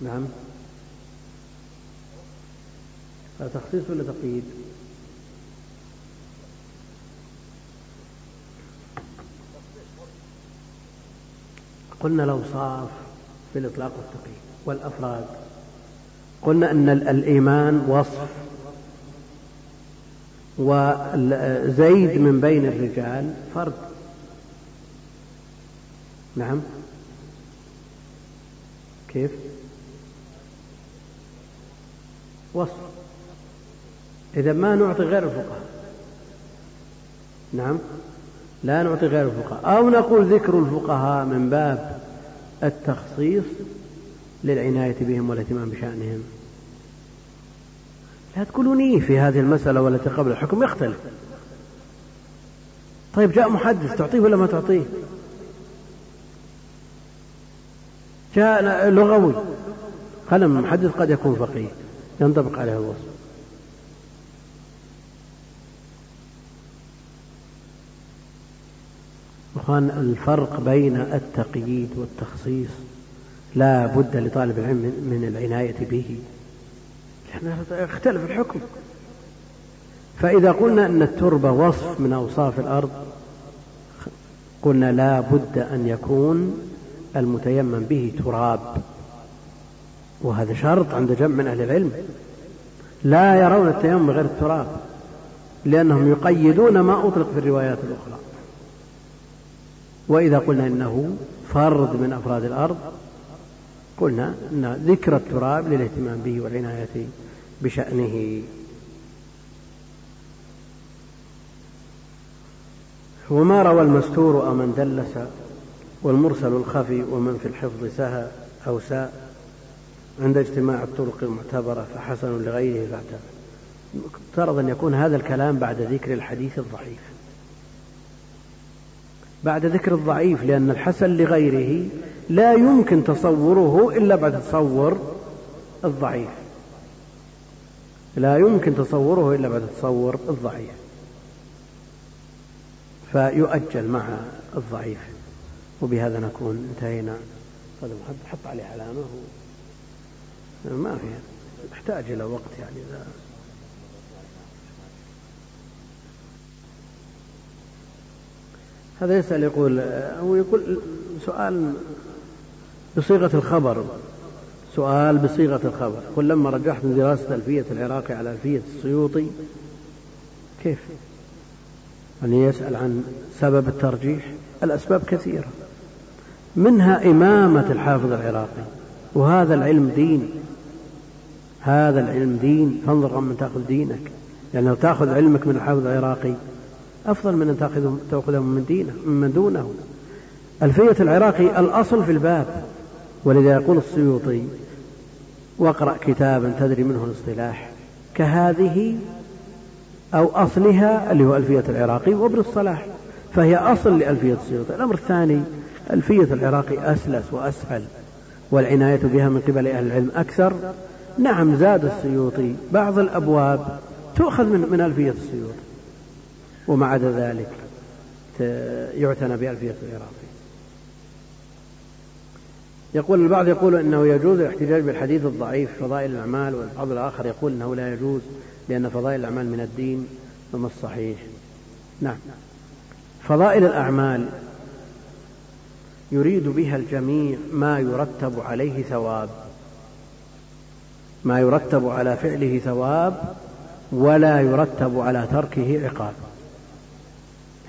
نعم. هذا تخصيص ولا تقييد؟ قلنا الأوصاف في الإطلاق والتقييد والأفراد. قلنا أن الإيمان وصف. وزيد من بين الرجال فرد. نعم. كيف؟ وصف. إذا ما نعطي غير الفقهاء. نعم. لا نعطي غير الفقهاء. أو نقول ذكر الفقهاء من باب التخصيص للعناية بهم والاهتمام بشأنهم. لا تقولوني في هذه المسألة والتي قبل الحكم يختلف. طيب جاء محدث تعطيه ولا ما تعطيه؟ جاء لغوي. قلم محدث قد يكون فقيه ينطبق عليه الوصف. أخوان الفرق بين التقييد والتخصيص لا بد لطالب العلم من العناية به. لأنه يختلف الحكم. فإذا قلنا أن التربة وصف من أوصاف الأرض قلنا لا بد أن يكون المتيمم به تراب. وهذا شرط عند جمع من أهل العلم. لا يرون التيمم غير التراب لأنهم يقيدون ما أطلق في الروايات الأخرى. وإذا قلنا إنه فرد من أفراد الأرض قلنا أن ذكر التراب للاهتمام به والعناية بشأنه. وما روى المستور أو من دلس والمرسل الخفي ومن في الحفظ سهى أو ساء عند اجتماع الطرق المعتبرة فحسن لغيره فاعتبر. افترض أن يكون هذا الكلام بعد ذكر الحديث الضعيف. بعد ذكر الضعيف لأن الحسن لغيره لا يمكن تصوره إلا بعد تصور الضعيف. لا يمكن تصوره إلا بعد تصور الضعيف. فيؤجل مع الضعيف. وبهذا نكون انتهينا. هذا حط عليه علامة. ما في يحتاج إلى وقت يعني إذا هذا يسأل يقول هو يقول سؤال بصيغة الخبر سؤال بصيغة الخبر. يقول لما رجحت من دراسة ألفية العراقي على ألفية السيوطي كيف؟ يعني يسأل عن سبب الترجيح. الأسباب كثيرة. منها إمامة الحافظ العراقي. وهذا العلم دين. هذا العلم دين. فانظر من تأخذ دينك. لأنه يعني تأخذ علمك من الحافظ العراقي أفضل من أن تأخذه تأخذه من دينه من دونه ألفية العراقي الأصل في الباب. ولذا يقول السيوطي واقرأ كتابا تدري منه الاصطلاح. كهذه أو أصلها اللي هو ألفية العراقي وابن الصلاح. فهي أصل لألفية السيوطي. الأمر الثاني ألفية العراقي أسلس وأسهل. والعناية بها من قبل أهل العلم أكثر. نعم زاد السيوطي بعض الأبواب تؤخذ من من ألفية السيوطي. ومع عدا ذلك يعتنى بألفية العراقي يقول البعض يقول إنه يجوز الاحتجاج بالحديث الضعيف فضائل الأعمال والبعض الآخر يقول إنه لا يجوز لأن فضائل الأعمال من الدين وما الصحيح. نعم. فضائل الأعمال يريد بها الجميع ما يرتب عليه ثواب. ما يرتب على فعله ثواب ولا يرتب على تركه عقاب.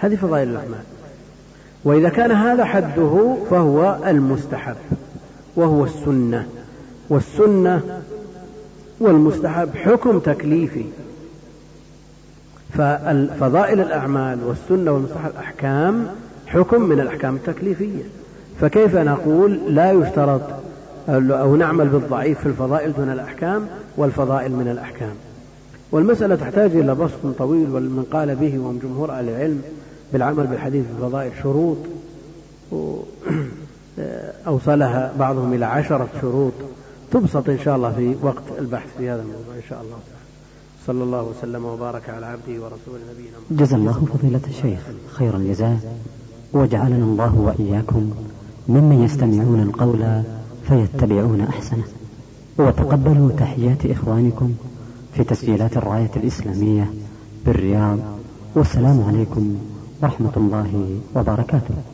هذه فضائل الأعمال وإذا كان هذا حده فهو المستحب وهو السنة. والسنة والمستحب حكم تكليفي. ففضائل الأعمال والسنة والمستحب أحكام حكم من الأحكام التكليفية. فكيف نقول لا يشترط أو نعمل بالضعيف في الفضائل دون الأحكام والفضائل من الأحكام؟ والمسألة تحتاج إلى بسط طويل ومن قال به وهم جمهور أهل العلم. بالعمل بالحديث في الفضائل شروط أوصلها بعضهم إلى عشرة شروط تبسط إن شاء الله في وقت البحث في هذا الموضوع إن شاء الله تعالى. صلى الله وسلم وبارك على عبده ورسوله نبينا جزا الله فضيلة الشيخ خير الجزاء. وجعلنا الله وإياكم ممن يستمعون القول فيتبعون أحسنه. وتقبلوا تحيات إخوانكم في تسجيلات الراية الإسلامية بالرياض. والسلام عليكم ورحمة الله وبركاته.